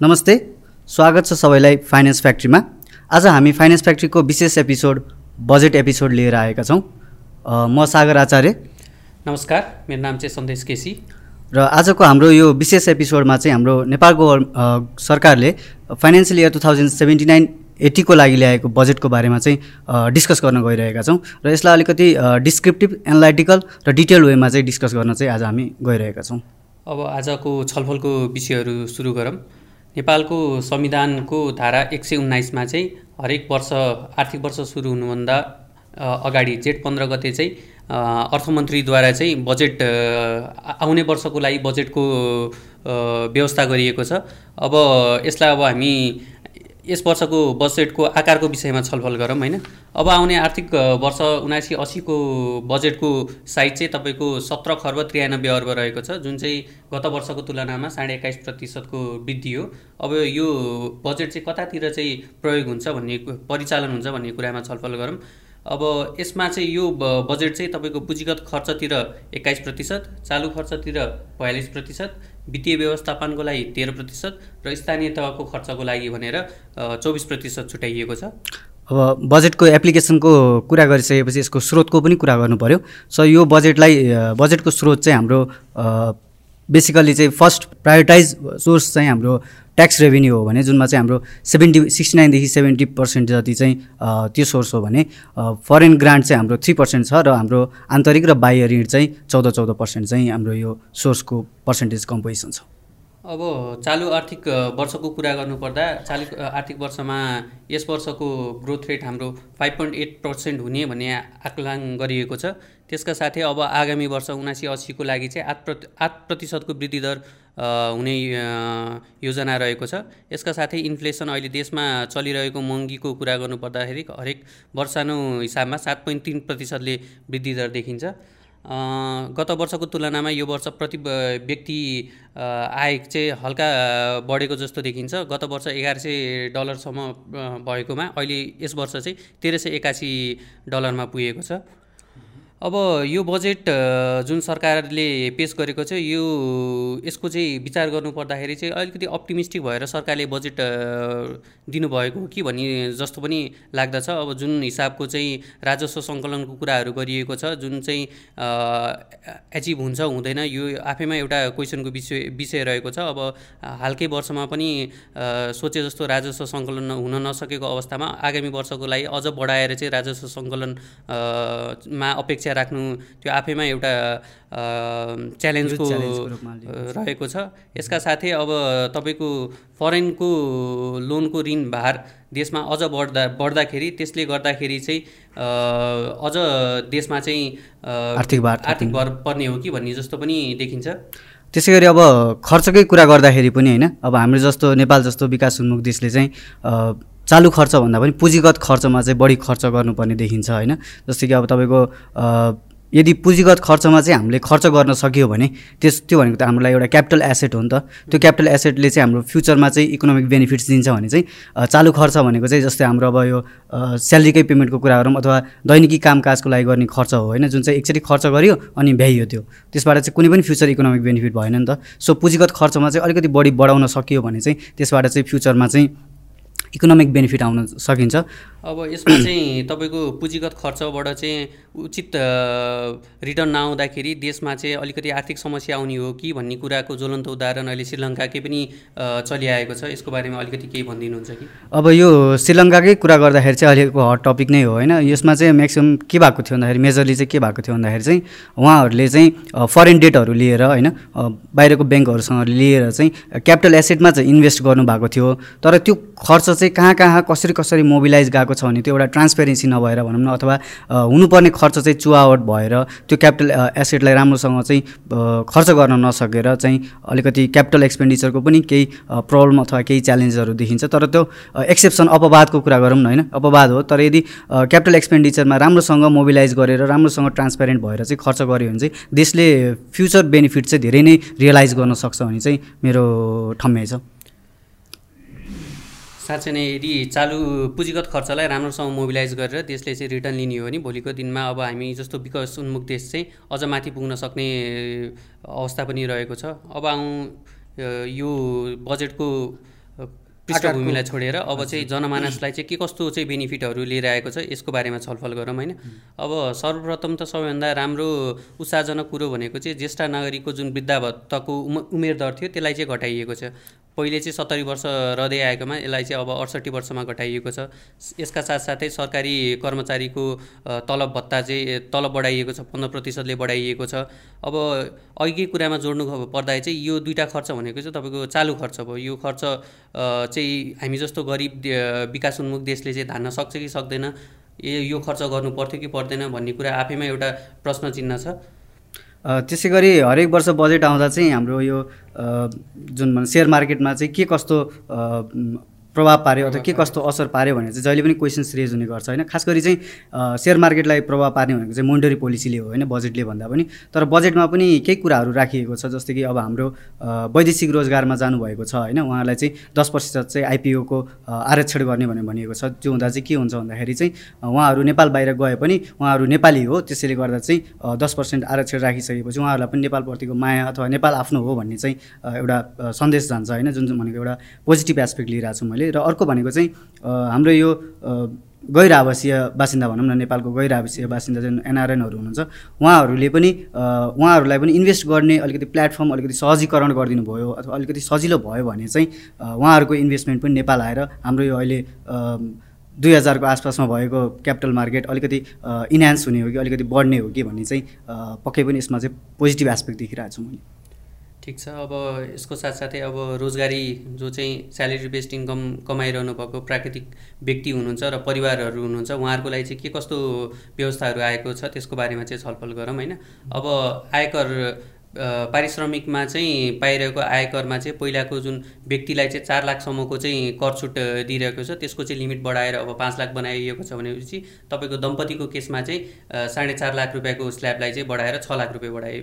नमस्ते स्वागत छ सबैलाई फाइनेन्स फ्याक्ट्रीमा। आज हामी फाइनेन्स फ्याक्ट्रीको विशेष एपिसोड बजेट एपिसोड लिएर आएका छौँ। म सागर आचार्य। नमस्कार मेरो नाम चाहिँ सन्देश केसी। र आजको हाम्रो यो विशेष एपिसोडमा चाहिँ हाम्रो नेपालको सरकारले financial year two thousand seventy nine एट्टीको लागि ल्याएको बजेटको बारेमा चाहिँ डिस्कस गर्न गइरहेका छौँ। र यसलाई अलिकति डिस्क्रिप्टिभ एनालाइटिकल र डिटेल वेमा चाहिँ डिस्कस गर्न चाहिँ आज हामी गइरहेका छौँ। अब आजको छलफलको विषयहरू सुरु गरौँ। नेपालको संविधानको धारा एक सय उन्नाइसमा चाहिँ हरेक वर्ष आर्थिक वर्ष सुरु हुनुभन्दा अगाडि जेठ पन्ध्र गते चाहिँ अर्थमन्त्रीद्वारा चाहिँ बजेट आउने वर्षको लागि बजेटको व्यवस्था गरिएको छ। अब यसलाई अब हामी यस वर्षको बजेटको आकारको विषयमा छलफल गरौँ होइन? अब आउने आर्थिक वर्ष उनासी असीको बजेटको साइज चाहिँ तपाईँको सत्र खर्ब त्रियानब्बे अर्ब रहेको छ जुन चाहिँ गत वर्षको तुलनामा साढे एक्काइस प्रतिशतको वृद्धि हो। अब यो बजेट चाहिँ कतातिर चाहिँ प्रयोग हुन्छ भन्ने परिचालन हुन्छ भन्ने कुरामा छलफल गरौँ। अब यसमा चाहिँ यो बजेट चाहिँ तपाईँको पुँजीगत खर्चतिर एक्काइस प्रतिशत चालु खर्चतिर बयालिस प्रतिशत वित्तीय व्यवस्थापनको लागि तेह्र प्रतिशत र स्थानीय तहको खर्चको लागि भनेर चौबिस प्रतिशत छुट्याइएको छ। अब बजेटको एप्लिकेसनको कुरा गरिसकेपछि यसको स्रोतको पनि कुरा गर्नु पऱ्यो सो यो बजेटलाई बजेटको स्रोत चाहिँ हाम्रो बेसिकल्ली चाहिँ फर्स्ट प्रायोरिटाइज सोर्स चाहिँ हाम्रो ट्याक्स रेभिन्यू हो भने जुनमा चाहिँ हाम्रो सेभेन्टी सिक्सटी नाइनदेखि सेभेन्टी पर्सेन्ट जति चाहिँ त्यो सोर्स हो भने फरेन ग्रान्ट चाहिँ हाम्रो थ्री पर्सेन्ट छ र हाम्रो आन्तरिक र बाह्य ऋण चाहिँ चौध चौध पर्सेन्ट चाहिँ हाम्रो यो सोर्सको पर्सेन्टेज कम्पोजिसन छ। अब चालु आर्थिक वर्षको कुरा गर्नुपर्दा चालु आर्थिक वर्षमा यस वर्षको ग्रोथ रेट हाम्रो फाइभ पोइन्ट एट पर्सेन्ट हुने भन्ने आकलन गरिएको छ। त्यसका साथै अब आगामी वर्ष उनासी असीको लागि चाहिँ आठ प्रति आठ प्रतिशतको वृद्धि दर हुने योजना रहेको छ। यसका साथै इन्फ्लेसन अहिले देशमा चलिरहेको महँगीको कुरा गर्नुपर्दाखेरि हरेक वर्षानु हिसाबमा सात पोइन्ट तिन प्रतिशतले वृद्धि दर देखिन्छ। गत वर्षको तुलनामा यो वर्ष प्रति व्यक्ति आय चाहिँ हल्का बढेको जस्तो देखिन्छ। गत वर्ष एघार सय डलरसम्म भएकोमा। अहिले यस वर्ष चाहिँ तेह्र सय एकासी डलरमा पुगेको छ। अब यो बजेट जुन सरकारले पेस गरेको छ यो यसको चाहिँ विचार गर्नु पर्दाखेरि चाहिँ अलिकति अप्टिमिस्टिक भएर सरकारले बजेट दिनुभएको हो कि भन्ने जस्तो पनि लाग्दछ। अब जुन हिसाबको चाहिँ राजस्व सङ्कलनको कुराहरू गरिएको छ जुन चाहिँ एचिभ हुन्छ हुँदैन यो आफैमा एउटा क्वेसनको विषय विषय रहेको छ। अब हालकै वर्षमा पनि सोचे जस्तो राजस्व सङ्कलन हुन नसकेको अवस्थामा आगामी वर्षको लागि अझ बढाएर चाहिँ राजस्व सङ्कलन अ, मा अपेक्षा राख्नु त्यो आफैमा एउटा च्यालेन्जको रहेको छ। यसका साथै अब तपाईँको फरेनको लोनको ऋण भार देशमा अझ बढ्दा बढ्दाखेरि त्यसले गर्दाखेरि चाहिँ अझ देशमा चाहिँ आर्थिक भार आर्थिक भार पर्ने हो कि भन्ने जस्तो पनि देखिन्छ। त्यसै गरी अब खर्चकै कुरा गर्दाखेरि पनि होइन अब हाम्रो जस्तो नेपाल जस्तो विकास उन्मुख देशले चाहिँ चालु खर्च भन्दा पनि पुँजीगत खर्चमा चाहिँ बढी खर्च गर्नुपर्ने देखिन्छ होइन? जस्तै कि अब तपाईँको यदि पुँजीगत खर्चमा चाहिँ हामीले खर्च गर्न सक्यो भने त्यस त्यो भनेको त हाम्रो लागि एउटा क्यापिटल एसेट हो नि त। त्यो क्यापिटल एसेटले चाहिँ हाम्रो फ्युचरमा चाहिँ इकोनोमिक बेनिफिट्स दिन्छ भने चाहिँ चालु खर्च भनेको चाहिँ जस्तै हाम्रो अब यो स्यालेरीकै पेमेन्टको कुरा गरौँ अथवा दैनिकी कामकाजको लागि गर्ने खर्च हो होइन? जुन चाहिँ एकचोटि खर्च गरियो अनि भ्याइयो त्यो। त्यसबाट चाहिँ कुनै पनि फ्युचर इकोनोमिक बेनिफिट भएन नि त। सो पुँजीगत खर्चमा चाहिँ अलिकति बढी बढाउन सकियो भने चाहिँ त्यसबाट चाहिँ फ्युचरमा चाहिँ इकोनोमिक बेनिफिट आउन सकिन्छ। अब यसमा चाहिँ तपाईँको पुँजीगत खर्चबाट चाहिँ उचित रिटर्न नआउँदाखेरि देशमा चाहिँ अलिकति आर्थिक समस्या आउने हो कि भन्ने कुराको ज्वलन्त उदाहरण अहिले श्रीलङ्काकै पनि चलिआएको छ। यसको बारेमा अलिकति केही भनिदिनुहुन्छ कि? अब यो श्रीलङ्काकै कुरा गर्दाखेरि चाहिँ अहिलेको हट टपिक नै हो होइन? यसमा चाहिँ म्याक्सिमम् के भएको थियो भन्दाखेरि मेजरली चाहिँ के भएको थियो भन्दाखेरि चाहिँ उहाँहरूले चाहिँ फरेन डेटहरू लिएर होइन? बाहिरको ब्याङ्कहरूसँग लिएर चाहिँ क्यापिटल एसेटमा चाहिँ इन्भेस्ट गर्नुभएको थियो। तर त्यो खर्च चाहिँ कहाँ कहाँ कसरी कसरी मोबिलाइज गएको छ भने त्यो एउटा ट्रान्सपेरेन्सी नभएर भनौँ न अथवा हुनुपर्ने खर्च चाहिँ चुवावट भएर त्यो क्यापिटल एसेटलाई राम्रोसँग चाहिँ खर्च गर्न नसकेर चाहिँ अलिकति क्यापिटल एक्सपेन्डिचरको पनि केही प्रब्लम अथवा केही च्यालेन्जहरू देखिन्छ। तर त्यो एक्सेप्सन अपवादको कुरा गरौँ न होइन? अपवाद हो। तर यदि क्यापिटल एक्सपेन्डिचरमा राम्रोसँग मोबिलाइज गरेर राम्रोसँग ट्रान्सपेरेन्ट भएर चाहिँ खर्च गऱ्यो भने चाहिँ देशले फ्युचर बेनिफिट चाहिँ धेरै नै रियलाइज गर्न सक्छ भन्ने चाहिँ मेरो ठम्याइ छ। साँच्चै नै यदि चालु पुँजीगत खर्चलाई राम्रोसँग मोबिलाइज गरेर त्यसले चाहिँ रिटर्न लिने हो भने भोलिको दिनमा अब हामी जस्तो विकास उन्मुख देश चाहिँ अझ माथि पुग्न सक्ने अवस्था पनि रहेको छ। अब आउँ यो बजेटको पृष्ठभूमिलाई छोडेर अब चाहिँ जनमानसलाई चाहिँ के कस्तो चाहिँ बेनिफिटहरू लिएर आएको छ यसको बारेमा छलफल गरौँ होइन? अब सर्वप्रथम त सबैभन्दा राम्रो उत्साहजनक कुरो भनेको चाहिँ ज्येष्ठ नागरिकको जुन वृद्धाभत्ताको उम उमेर दर थियो त्यसलाई चाहिँ घटाइएको छ। पहिले चाहिँ सत्तरी वर्ष रहँदै आएकोमा यसलाई चाहिँ अब अडसट्ठी वर्षमा घटाइएको छ। यसका साथसाथै सरकारी कर्मचारीको तलब भत्ता चाहिँ तलब बढाइएको छ पन्ध्र प्रतिशतले बढाइएको छ। अब अघिकै कुरामा जोड्नु पर्दा चाहिँ यो दुईवटा खर्च भनेको चाहिँ तपाईँको चालु खर्च भयो। यो खर्च चाहिँ हामी जस्तो गरिब विकास उन्मुख देशले चाहिँ धान्न सक्छ कि सक्दैन? ए यो खर्च गर्नु पर्थ्यो कि पर्दैन भन्ने कुरा आफैमा एउटा प्रश्न चिन्ह छ। त्यसै गरी हरेक वर्ष बजेट आउँदा चाहिँ हाम्रो यो जुन सेयर मार्केटमा चाहिँ के कस्तो प्रभाव पार्यो अथवा के कस्तो असर पार्यो भनेर चाहिँ जहिले पनि क्वेसन्स रेज हुने गर्छ होइन? खास गरी चाहिँ सेयर मार्केटलाई प्रभाव पार्ने भनेको चाहिँ मोनिटरी पोलिसीले हो होइन? बजेटले भन्दा पनि। तर बजेटमा पनि केही कुराहरू राखिएको छ जस्तै कि अब हाम्रो वैदेशिक रोजगारमा जानुभएको छ होइन? उहाँलाई चाहिँ दस प्रतिशत चाहिँ आइपिओको आरक्षण गर्ने भनेर भनिएको छ। त्यो हुँदा चाहिँ के हुन्छ भन्दाखेरि चाहिँ उहाँहरू नेपाल बाहिर गए पनि उहाँहरू नेपाली हो त्यसैले गर्दा चाहिँ दस पर्सेन्ट आरक्षण राखिसकेपछि उहाँहरूलाई पनि नेपालप्रतिको माया अथवा नेपाल आफ्नो हो भन्ने चाहिँ एउटा सन्देश जान्छ होइन? जुन चाहिँ भनेको एउटा पोजिटिभ एस्पेक्ट लिइरहेको छु मैले। र अर्को भनेको चाहिँ हाम्रो यो गैर आवासीय बासिन्दा भनौँ न नेपालको गैर आवासीय बासिन्दा जुन एनआरएनहरू हुनुहुन्छ उहाँहरूले पनि उहाँहरूलाई पनि इन्भेस्ट गर्ने अलिकति प्लेटफर्म अलिकति सहजीकरण गरिदिनु भयो अथवा अलिकति सजिलो भयो भने चाहिँ उहाँहरूको इन्भेस्टमेन्ट पनि नेपाल आएर हाम्रो यो अहिले दुई हजारको आसपासमा भएको क्यापिटल मार्केट अलिकति इन्हान्स हुने हो कि अलिकति बढ्ने हो कि भन्ने चाहिँ पक्कै पनि यसमा चाहिँ पोजिटिभ एस्पेक्ट देखिरहेको छु मैले। ठिक छ। अब यसको साथसाथै अब रोजगारी जो चाहिँ स्यालेरी बेस्ड इन्कम कमाइरहनु भएको प्राकृतिक व्यक्ति हुनुहुन्छ र परिवारहरू हुनुहुन्छ उहाँहरूको लागि चाहिँ के कस्तो व्यवस्थाहरू आएको छ त्यसको बारेमा चाहिँ छलफल गरौँ होइन? अब आयकर पारिश्रमिकमा चाहिँ पाइरहेको आयकरमा चाहिँ पहिलाको जुन व्यक्तिलाई चाहिँ चार लाखसम्मको चाहिँ कर छुट दिइरहेको छ त्यसको चाहिँ लिमिट बढाएर अब पाँच लाख बनाइएको छ भनेपछि तपाईँको दम्पतिको केसमा चाहिँ साढे चार लाख रुपियाँको स्ल्याबलाई चाहिँ बढाएर छ लाख रुपियाँ बढाइ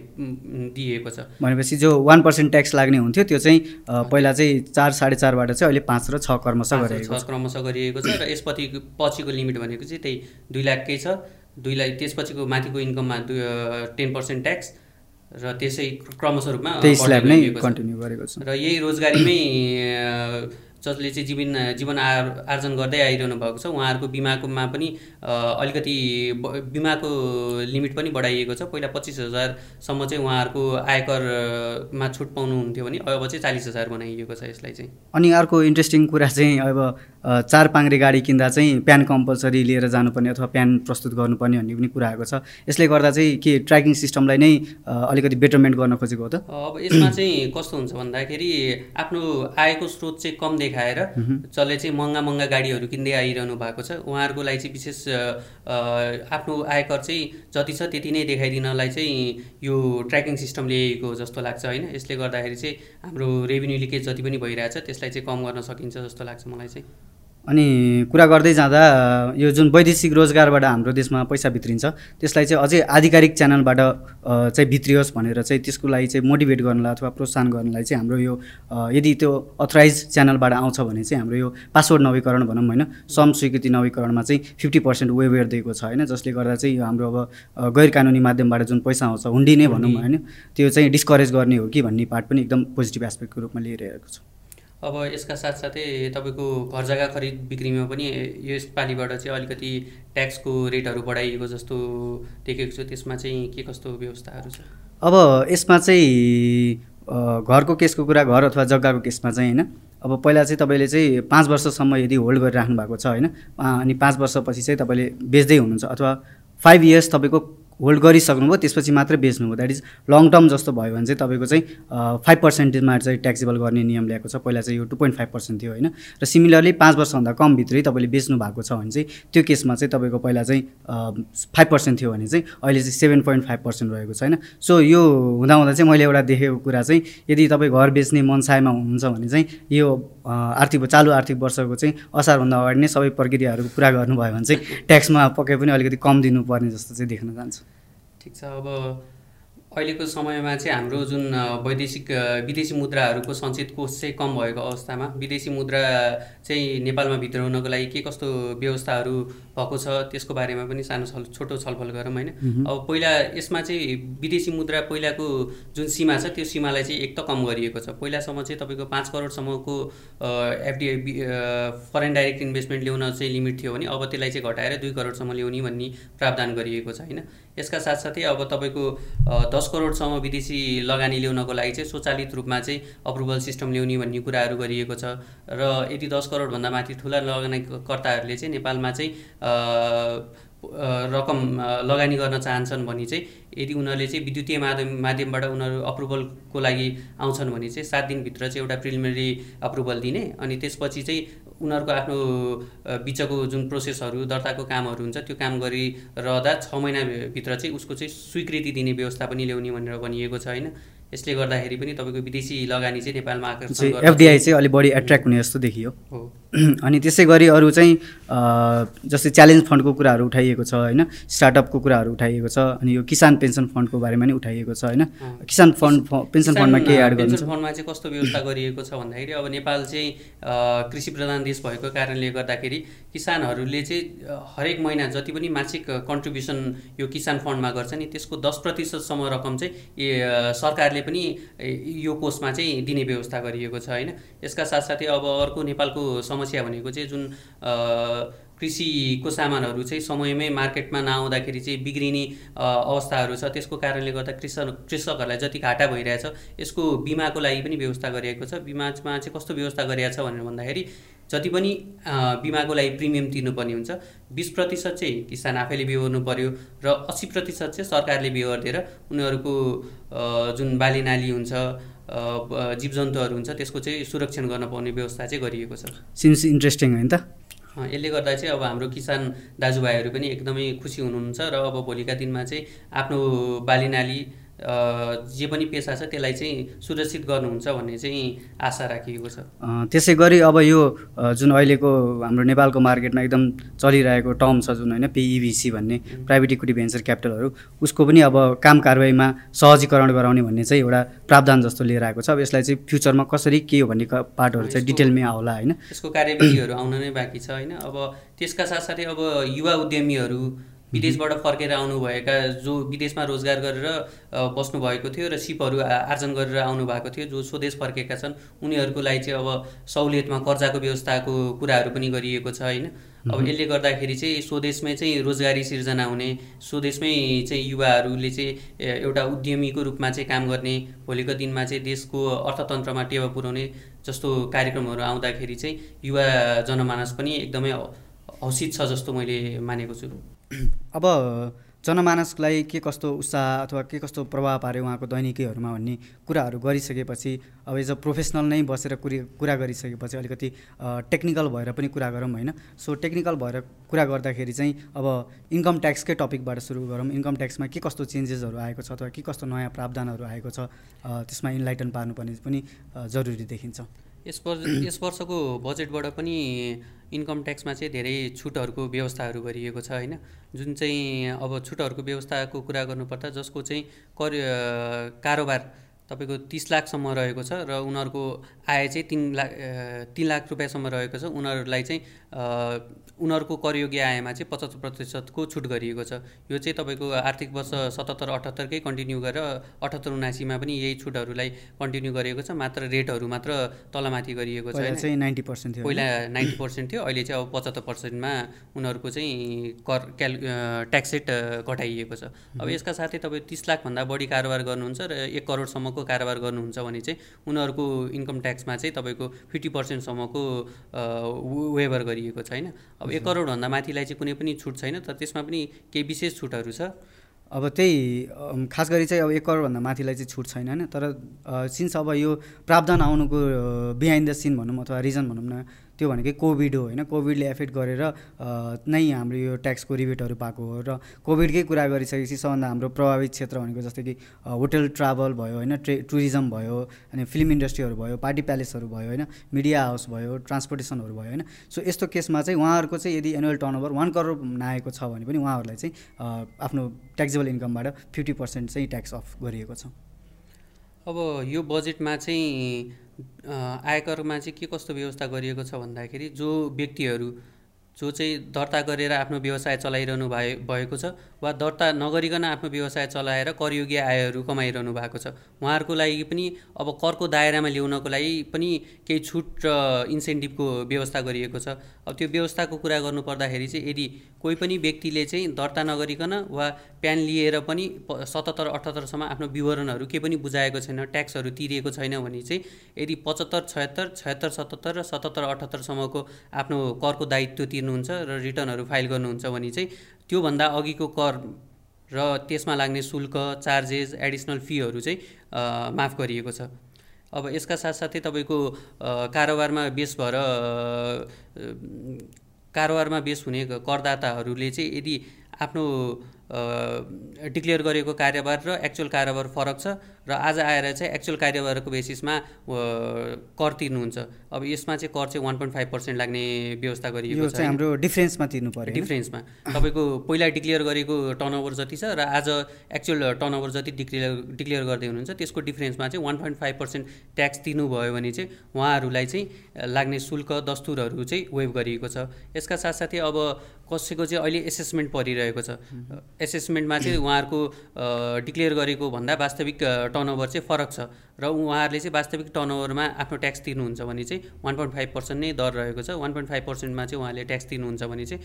दिएको छ। भनेपछि जो वान पर्सेन्ट ट्याक्स लाग्ने हुन्थ्यो त्यो चाहिँ पहिला चाहिँ चार साढे चारबाट चाहिँ अहिले पाँच र छ क्रमशः गरिएको छ क्रमशः गरिएको छ र यसपछि पछिको लिमिट भनेको चाहिँ त्यही दुई लाखकै छ। दुई लाख त्यसपछिको माथिको इन्कममा दुई टेन पर्सेन्ट ट्याक्स र त्यसै क्रमश रूपमा नै कन्टिन्यू गरेको छ। र यही रोजगारीमै जसले चाहिँ जीवन जीवन आर आर्जन गर्दै आइरहनु भएको छ उहाँहरूको बिमाकोमा पनि अलिकति बिमाको लिमिट पनि बढाइएको छ। पहिला पच्चिस हजारसम्म चाहिँ उहाँहरूको आयकरमा छुट पाउनुहुन्थ्यो भने अब चाहिँ चालिस हजार बनाइएको छ यसलाई चाहिँ। अनि अर्को इन्ट्रेस्टिङ कुरा चाहिँ अब चार पाङ्रे गाडी किन्दा चाहिँ प्यान कम्पलसरी लिएर जानुपर्ने अथवा प्यान प्रस्तुत गर्नुपर्ने भन्ने पनि कुरा आएको छ। यसले गर्दा चाहिँ के ट्र्याकिङ सिस्टमलाई नै अलिकति बेटरमेन्ट गर्न खोजेको हो त? अब यसमा चाहिँ कस्तो हुन्छ भन्दाखेरि आफ्नो आयको स्रोत चाहिँ कम देखाएर जसले चाहिँ महँगा महँगा गाडीहरू किन्दै आइरहनु भएको छ उहाँहरूको लागि चाहिँ विशेष आफ्नो आयकर चाहिँ जति छ त्यति नै देखाइदिनलाई चाहिँ यो ट्र्याकिङ सिस्टम ल्याएको जस्तो लाग्छ होइन। यसले गर्दाखेरि चाहिँ हाम्रो रेभिन्यू लिकेज जति पनि भइरहेछ त्यसलाई चाहिँ कम गर्न सकिन्छ जस्तो लाग्छ मलाई चाहिँ। अनि कुरा गर्दै जाँदा यो जुन वैदेशिक रोजगारबाट हाम्रो देशमा पैसा भित्रिन्छ त्यसलाई चाहिँ अझै आधिकारिक च्यानलबाट चाहिँ भित्रियोस् भनेर चाहिँ त्यसको लागि चाहिँ मोटिभेट गर्नलाई अथवा प्रोत्साहन गर्नलाई चाहिँ हाम्रो यो यदि त्यो अथराइज च्यानलबाट आउँछ भने चाहिँ हाम्रो यो पासवर्ड नवीकरण भनौँ होइन सम स्वीकृति नवीकरणमा चाहिँ फिफ्टी पर्सेन्ट वेवेयर दिएको छ होइन जसले गर्दा चाहिँ यो हाम्रो अब गैर कानुनी माध्यमबाट जुन पैसा आउँछ हुन्डी नै भनौँ होइन त्यो चाहिँ डिस्करेज गर्ने हो कि भन्ने पार्ट पनि एकदम पोजिटिभ एस्पेक्टको रूपमा लिइरहेको छ। अब यसका साथसाथै तपाईँको घर जग्गा खरिद बिक्रीमा पनि यसपालिबाट चाहिँ अलिकति ट्याक्सको रेटहरू बढाइएको जस्तो देखेको छु। त्यसमा चाहिँ के कस्तो व्यवस्थाहरू छ? अब यसमा चाहिँ घरको केसको कुरा घर अथवा जग्गाको केसमा चाहिँ होइन। अब पहिला चाहिँ तपाईँले चाहिँ पाँच वर्षसम्म यदि होल्ड गरिराख्नु भएको छ होइन अनि पाँच वर्षपछि चाहिँ तपाईँले बेच्दै हुनुहुन्छ अथवा फाइभ इयर्स तपाईँको होल्ड गरिसक्नुभयो त्यसपछि मात्रै बेच्नुभयो। द्याट इज लङ टर्म जस्तो भयो भने चाहिँ तपाईँको चाहिँ फाइभ पर्सेन्टेजमा चाहिँ ट्याक्सेबल गर्ने नियम ल्याएको छ। पहिला चाहिँ यो टु पोइन्ट फाइभ पर्सेन्ट थियो होइन? र सिमिलरली पाँच वर्षभन्दा कमभित्रै तपाईँले बेच्नु भएको छ भने चाहिँ त्यो केसमा चाहिँ तपाईँको पहिला चाहिँ फाइभ पर्सेन्ट थियो भने चाहिँ अहिले चाहिँ सेभेन पोइन्ट फाइभ पर्सेन्ट रहेको छ होइन? सो यो हुँदाहुँदा चाहिँ मैले एउटा देखेको कुरा चाहिँ यदि तपाईँ घर बेच्ने मनसायमा हुनुहुन्छ भने चाहिँ यो आर्थिक चालु आर्थिक वर्षको चाहिँ असारभन्दा अगाडि नै सबै प्रक्रियाहरूको पुरा गर्नुभयो भने चाहिँ ट्याक्समा पक्कै पनि अलिकति कम दिनुपर्ने जस्तो चाहिँ देख्न जान्छ ठिक छ अब अहिलेको समयमा चाहिँ हाम्रो जुन वैदेशिक विदेशी मुद्राहरूको सञ्चित कोष चाहिँ कम भएको अवस्थामा विदेशी मुद्रा चाहिँ नेपालमा भित्राउनको लागि के कस्तो व्यवस्थाहरू भएको छ त्यसको बारेमा पनि सानो छल छोटो छलफल गरौँ होइन। अब पहिला यसमा चाहिँ विदेशी मुद्रा पहिलाको जुन सीमा छ त्यो सीमालाई चाहिँ एक त कम गरिएको छ। पहिलासम्म चाहिँ तपाईँको पाँच करोडसम्मको एफडिआई फरेन डाइरेक्ट इन्भेस्टमेन्ट ल्याउन चाहिँ लिमिट थियो भने अब त्यसलाई चाहिँ घटाएर दुई करोडसम्म ल्याउने भन्ने प्रावधान गरिएको छ होइन। यसका साथसाथै अब तपाईँको दस करोडसम्म विदेशी लगानी ल्याउनको लागि चाहिँ स्वचालित रूपमा चाहिँ अप्रुभल सिस्टम ल्याउने भन्ने कुराहरू गरिएको छ। र यदि दस करोडभन्दा माथि ठुला लगानीकर्ताहरूले चाहिँ नेपालमा चाहिँ रकम लगानी गर्न चाहन्छन् भने चाहिँ यदि उनीहरूले चाहिँ विद्युतीय माध्यम माध्यमबाट उनीहरू अप्रुभलको लागि आउँछन् भने चाहिँ सात दिनभित्र चाहिँ एउटा प्रिलिमिनरी अप्रुभल दिने अनि त्यसपछि चाहिँ उनीहरूको आफ्नो बिचको जुन प्रोसेसहरू दर्ताको कामहरू हुन्छ त्यो काम गरिरहँदा छ महिनाभित्र चाहिँ उसको चाहिँ स्वीकृति दिने व्यवस्था पनि ल्याउने भनेर भनिएको छ होइन? यसले गर्दाखेरि पनि तपाईँको विदेशी लगानी चाहिँ नेपालमा आकर्षण एफडिआई चाहिँ अलिक बढी एट्र्याक्ट हुने जस्तो देखियो। अनि त्यसै गरी अरू चाहिँ जस्तै च्यालेन्ज फन्डको कुराहरू उठाइएको छ होइन? स्टार्टअपको कुराहरू उठाइएको छ अनि यो किसान पेन्सन फन्डको बारेमा पनि उठाइएको छ होइन? किसान फन्ड पेन्सन फन्डमा के एड गर्नु पेन्सन फन्डमा चाहिँ कस्तो व्यवस्था गरिएको छ भन्दाखेरि अब नेपाल चाहिँ कृषि प्रधान देश भएको कारणले गर्दाखेरि किसानहरूले चाहिँ हरेक महिना जति पनि मासिक कन्ट्रिब्युसन यो किसान फन्डमा गर्छ नि त्यसको दस प्रतिशतसम्म रकम चाहिँ सरकारले पनि यो कोषमा चाहिँ दिने व्यवस्था गरिएको छ होइन? यसका साथसाथै अब अर्को नेपालको समस्या भनेको चाहिँ जुन कृषिको सामानहरू चाहिँ समयमै मार्केटमा नआउँदाखेरि चाहिँ बिग्रिने अवस्थाहरू छ। त्यसको कारणले गर्दा कृषक कृषकहरूलाई जति घाटा भइरहेछ यसको बिमाको लागि पनि व्यवस्था गरिएको छ। बिमामा चाहिँ कस्तो व्यवस्था गरिएको छ भनेर भन्दाखेरि जति पनि बिमाको लागि प्रिमियम तिर्नुपर्ने हुन्छ। बिस प्रतिशत चाहिँ किसान आफैले बिहोर्नु पऱ्यो र अस्सी प्रतिशत चाहिँ सरकारले बिहोरिदिएर उनीहरूको जुन बाली नाली हुन्छ जीव जन्तुहरू हुन्छ त्यसको चाहिँ सुरक्षण गर्न पाउने व्यवस्था चाहिँ गरिएको छ। सिन्स इन्ट्रेस्टिङ होइन त। यसले गर्दा चाहिँ अब हाम्रो किसान दाजुभाइहरू पनि एकदमै खुसी हुनुहुन्छ र अब भोलिका दिनमा चाहिँ आफ्नो बाली नाली जे पनि पेसा छ त्यसलाई चाहिँ सुरक्षित गर्नुहुन्छ भन्ने चाहिँ आशा राखिएको छ। त्यसै गरी अब यो जुन अहिलेको हाम्रो नेपालको मार्केटमा एकदम चलिरहेको टर्म छ जुन होइन पिइभिसी भन्ने प्राइभेट इक्विटी भेन्चर क्यापिटलहरू उसको पनि अब काम कारवाहीमा सहजीकरण गराउने भन्ने चाहिँ एउटा प्रावधान जस्तो लिएर आएको छ। अब यसलाई चाहिँ फ्युचरमा कसरी के हो भन्ने पार्टहरू चाहिँ डिटेलमै आउला होइन। यसको कार्यविधिहरू आउन नै बाँकी छ होइन। अब त्यसका साथसाथै अब युवा उद्यमीहरू विदेशबाट फर्केर आउनुभएका जो विदेशमा रोजगार गरेर बस्नुभएको थियो र सिपहरू आर्जन गरेर आउनुभएको थियो जो स्वदेश फर्केका छन् उनीहरूको लागि चाहिँ अब सहुलियतमा कर्जाको व्यवस्थाको कुराहरू पनि गरिएको छ होइन? अब यसले गर्दाखेरि चाहिँ स्वदेशमै चाहिँ रोजगारी सिर्जना हुने स्वदेशमै चाहिँ युवाहरूले चाहिँ एउटा उद्यमीको रूपमा चाहिँ काम गर्ने भोलिको दिनमा चाहिँ देशको अर्थतन्त्रमा टेवा पुर्याउने जस्तो कार्यक्रमहरू आउँदाखेरि चाहिँ युवा जनमानस पनि एकदमै हौसित छ जस्तो मैले मानेको छु। अब जनमानसलाई के कस्तो उत्साह अथवा के कस्तो प्रभाव पार्यो उहाँको दैनिकीहरूमा भन्ने कुराहरू गरिसकेपछि अब एज अ प्रोफेसनल नै बसेर कुरि कुरा गरिसकेपछि अलिकति टेक्निकल भएर पनि कुरा गरौँ होइन। सो टेक्निकल भएर कुरा गर्दाखेरि चाहिँ अब इन्कम ट्याक्सकै टपिकबाट सुरु गरौँ। इन्कम ट्याक्समा के कस्तो चेन्जेसहरू आएको छ अथवा के कस्तो नयाँ प्रावधानहरू आएको छ त्यसमा इन्लाइटन पार्नुपर्ने पनि जरुरी देखिन्छ। यस वर्ष यस वर्षको बजेटबाट पनि इन्कम ट्याक्समा चाहिँ धेरै छुटहरूको व्यवस्थाहरू गरिएको छ होइन? जुन चाहिँ अब छुटहरूको व्यवस्थाको कुरा गर्नुपर्दा जसको चाहिँ कर कारोबार तपाईँको तिस लाखसम्म रहेको छ र उनीहरूको आय चाहिँ तिन लाख तिन लाख रुपियाँसम्म रहेको छ। उनीहरूलाई चाहिँ उनीहरूको करयोग्य आयमा चाहिँ पचहत्तर प्रतिशतको छुट गरिएको छ। यो चाहिँ तपाईँको आर्थिक वर्ष सतहत्तर अठहत्तरकै कन्टिन्यू गरेर अठहत्तर उनासीमा पनि यही छुटहरूलाई कन्टिन्यू गरिएको छ। मात्र रेटहरू मात्र तलमाथि गरिएको छ चाहिँ नाइन्टी पर्सेन्ट थियो पहिला नाइन्टी पर्सेन्ट थियो अहिले चाहिँ अब पचहत्तर पर्सेन्टमा उनीहरूको चाहिँ कर क्याल ट्याक्स रेट घटाइएको छ। अब यसका साथै तपाईँ तिस लाखभन्दा बढी कारोबार गर्नुहुन्छ र एक करोडसम्मको कारोबार गर्नुहुन्छ भने चाहिँ उनीहरूको इन्कम ट्याक्समा चाहिँ तपाईँको फिफ्टी पर्सेन्टसम्मको वेभर गरिएको छ होइन? अब एक करोडभन्दा माथिलाई चाहिँ कुनै पनि छुट छैन तर त्यसमा पनि केही विशेष छुटहरू छ? अब त्यही खास गरी चाहिँ अब एक करोडभन्दा माथिलाई चाहिँ छुट छैन होइन? तर सिन्स अब यो प्रावधान आउनुको बिहाइन्ड द सिन भनौँ अथवा रिजन भनौँ न त्यो भनेकै कोभिड हो होइन। कोभिडले एफेक्ट गरेर नै हाम्रो यो ट्याक्सको रिबेटहरू पाएको हो र कोभिडकै कुरा गरिसकेपछि सबभन्दा हाम्रो प्रभावित क्षेत्र भनेको जस्तै कि होटल ट्राभल भयो होइन ट्रे टुरिज्म भयो अनि फिल्म इन्डस्ट्रीहरू भयो पार्टी प्यालेसहरू भयो होइन मिडिया हाउस भयो ट्रान्सपोर्टेसनहरू भयो होइन। सो यस्तो केसमा चाहिँ उहाँहरूको चाहिँ यदि एनुअल टर्नओभर वान करोड नआएको छ भने पनि उहाँहरूलाई चाहिँ आफ्नो ट्याक्सेबल इन्कमबाट फिफ्टी पर्सेन्ट चाहिँ ट्याक्स अफ गरिएको छ। अब यो बजेटमा चाहिँ आयकरमा चाहिँ के कस्तो व्यवस्था गरिएको छ भन्दाखेरि जो व्यक्तिहरू जो चाहिँ दर्ता गरेर आफ्नो व्यवसाय चलाइरहनु भए भएको छ वा दर्ता नगरिकन आफ्नो व्यवसाय चलाएर करयोग्य आयहरू कमाइरहनु भएको छ। उहाँहरूको लागि पनि अब करको दायरामा ल्याउनको लागि पनि केही छुट र इन्सेन्टिभको व्यवस्था गरिएको छ। अब त्यो व्यवस्थाको कुरा गर्नु पर्दाखेरि चाहिँ यदि कोही पनि व्यक्तिले चाहिँ दर्ता नगरिकन वा प्यान लिएर पनि सतहत्तर अठहत्तरसम्म आफ्नो विवरणहरू केही पनि बुझाएको छैन ट्याक्सहरू तिरिएको छैन भने चाहिँ यदि पचहत्तर छयत्तर छयत्तर सतहत्तर र सतहत्तर अठहत्तरसम्मको आफ्नो करको दायित्व तिर्नुहुन्छ र रिटर्नहरू फाइल गर्नुहुन्छ भने चाहिँ त्योभन्दा अघिको कर र त्यसमा लाग्ने शुल्क चार्जेस एडिसनल फीहरू चाहिँ माफ गरिएको छ। अब यसका साथसाथै तपाईँको कारोबारमा बेस भएर कारोबारमा बेस हुने करदाताहरूले चाहिँ यदि आफ्नो डिक्लेयर गरेको कारोबार र एक्चुअल कारोबार फरक छ र आज आएर चाहिँ एक्चुअल कारोबारको बेसिसमा कर तिर्नुहुन्छ। अब यसमा चाहिँ कर चाहिँ वान पोइन्ट फाइभ पर्सेन्ट लाग्ने व्यवस्था गरिएको छ हाम्रो डिफ्रेन्समा तिर्नु पऱ्यो डिफ्रेन्समा तपाईँको पहिला डिक्लेयर गरेको टर्नओभर जति छ र आज एक्चुअल टर्नओभर जति डिक्लेयर डिक्लेयर गर्दै हुनुहुन्छ त्यसको डिफ्रेन्समा चाहिँ one point five percent tax तिर्नुभयो भने चाहिँ उहाँहरूलाई चाहिँ लाग्ने शुल्क दस्तुरहरू चाहिँ वेभ गरिएको छ। यसका साथसाथै अब कसैको चाहिँ अहिले एसेसमेन्ट परिरहेको छ। एसेसमेन्टमा चाहिँ उहाँहरूको डिक्लेयर गरेको भन्दा वास्तविक टर्नओभर चाहिँ फरक छ। र उहाँहरूले चाहिँ वास्तविक टर्नओभरमा आफ्नो ट्याक्स तिर्नुहुन्छ भने चाहिँ वान पोइन्ट फाइभ पर्सेन्ट नै दर रहेको छ। वान पोइन्ट फाइभ पर्सेन्टमा चाहिँ उहाँले ट्याक्स तिर्नुहुन्छ भने चाहिँ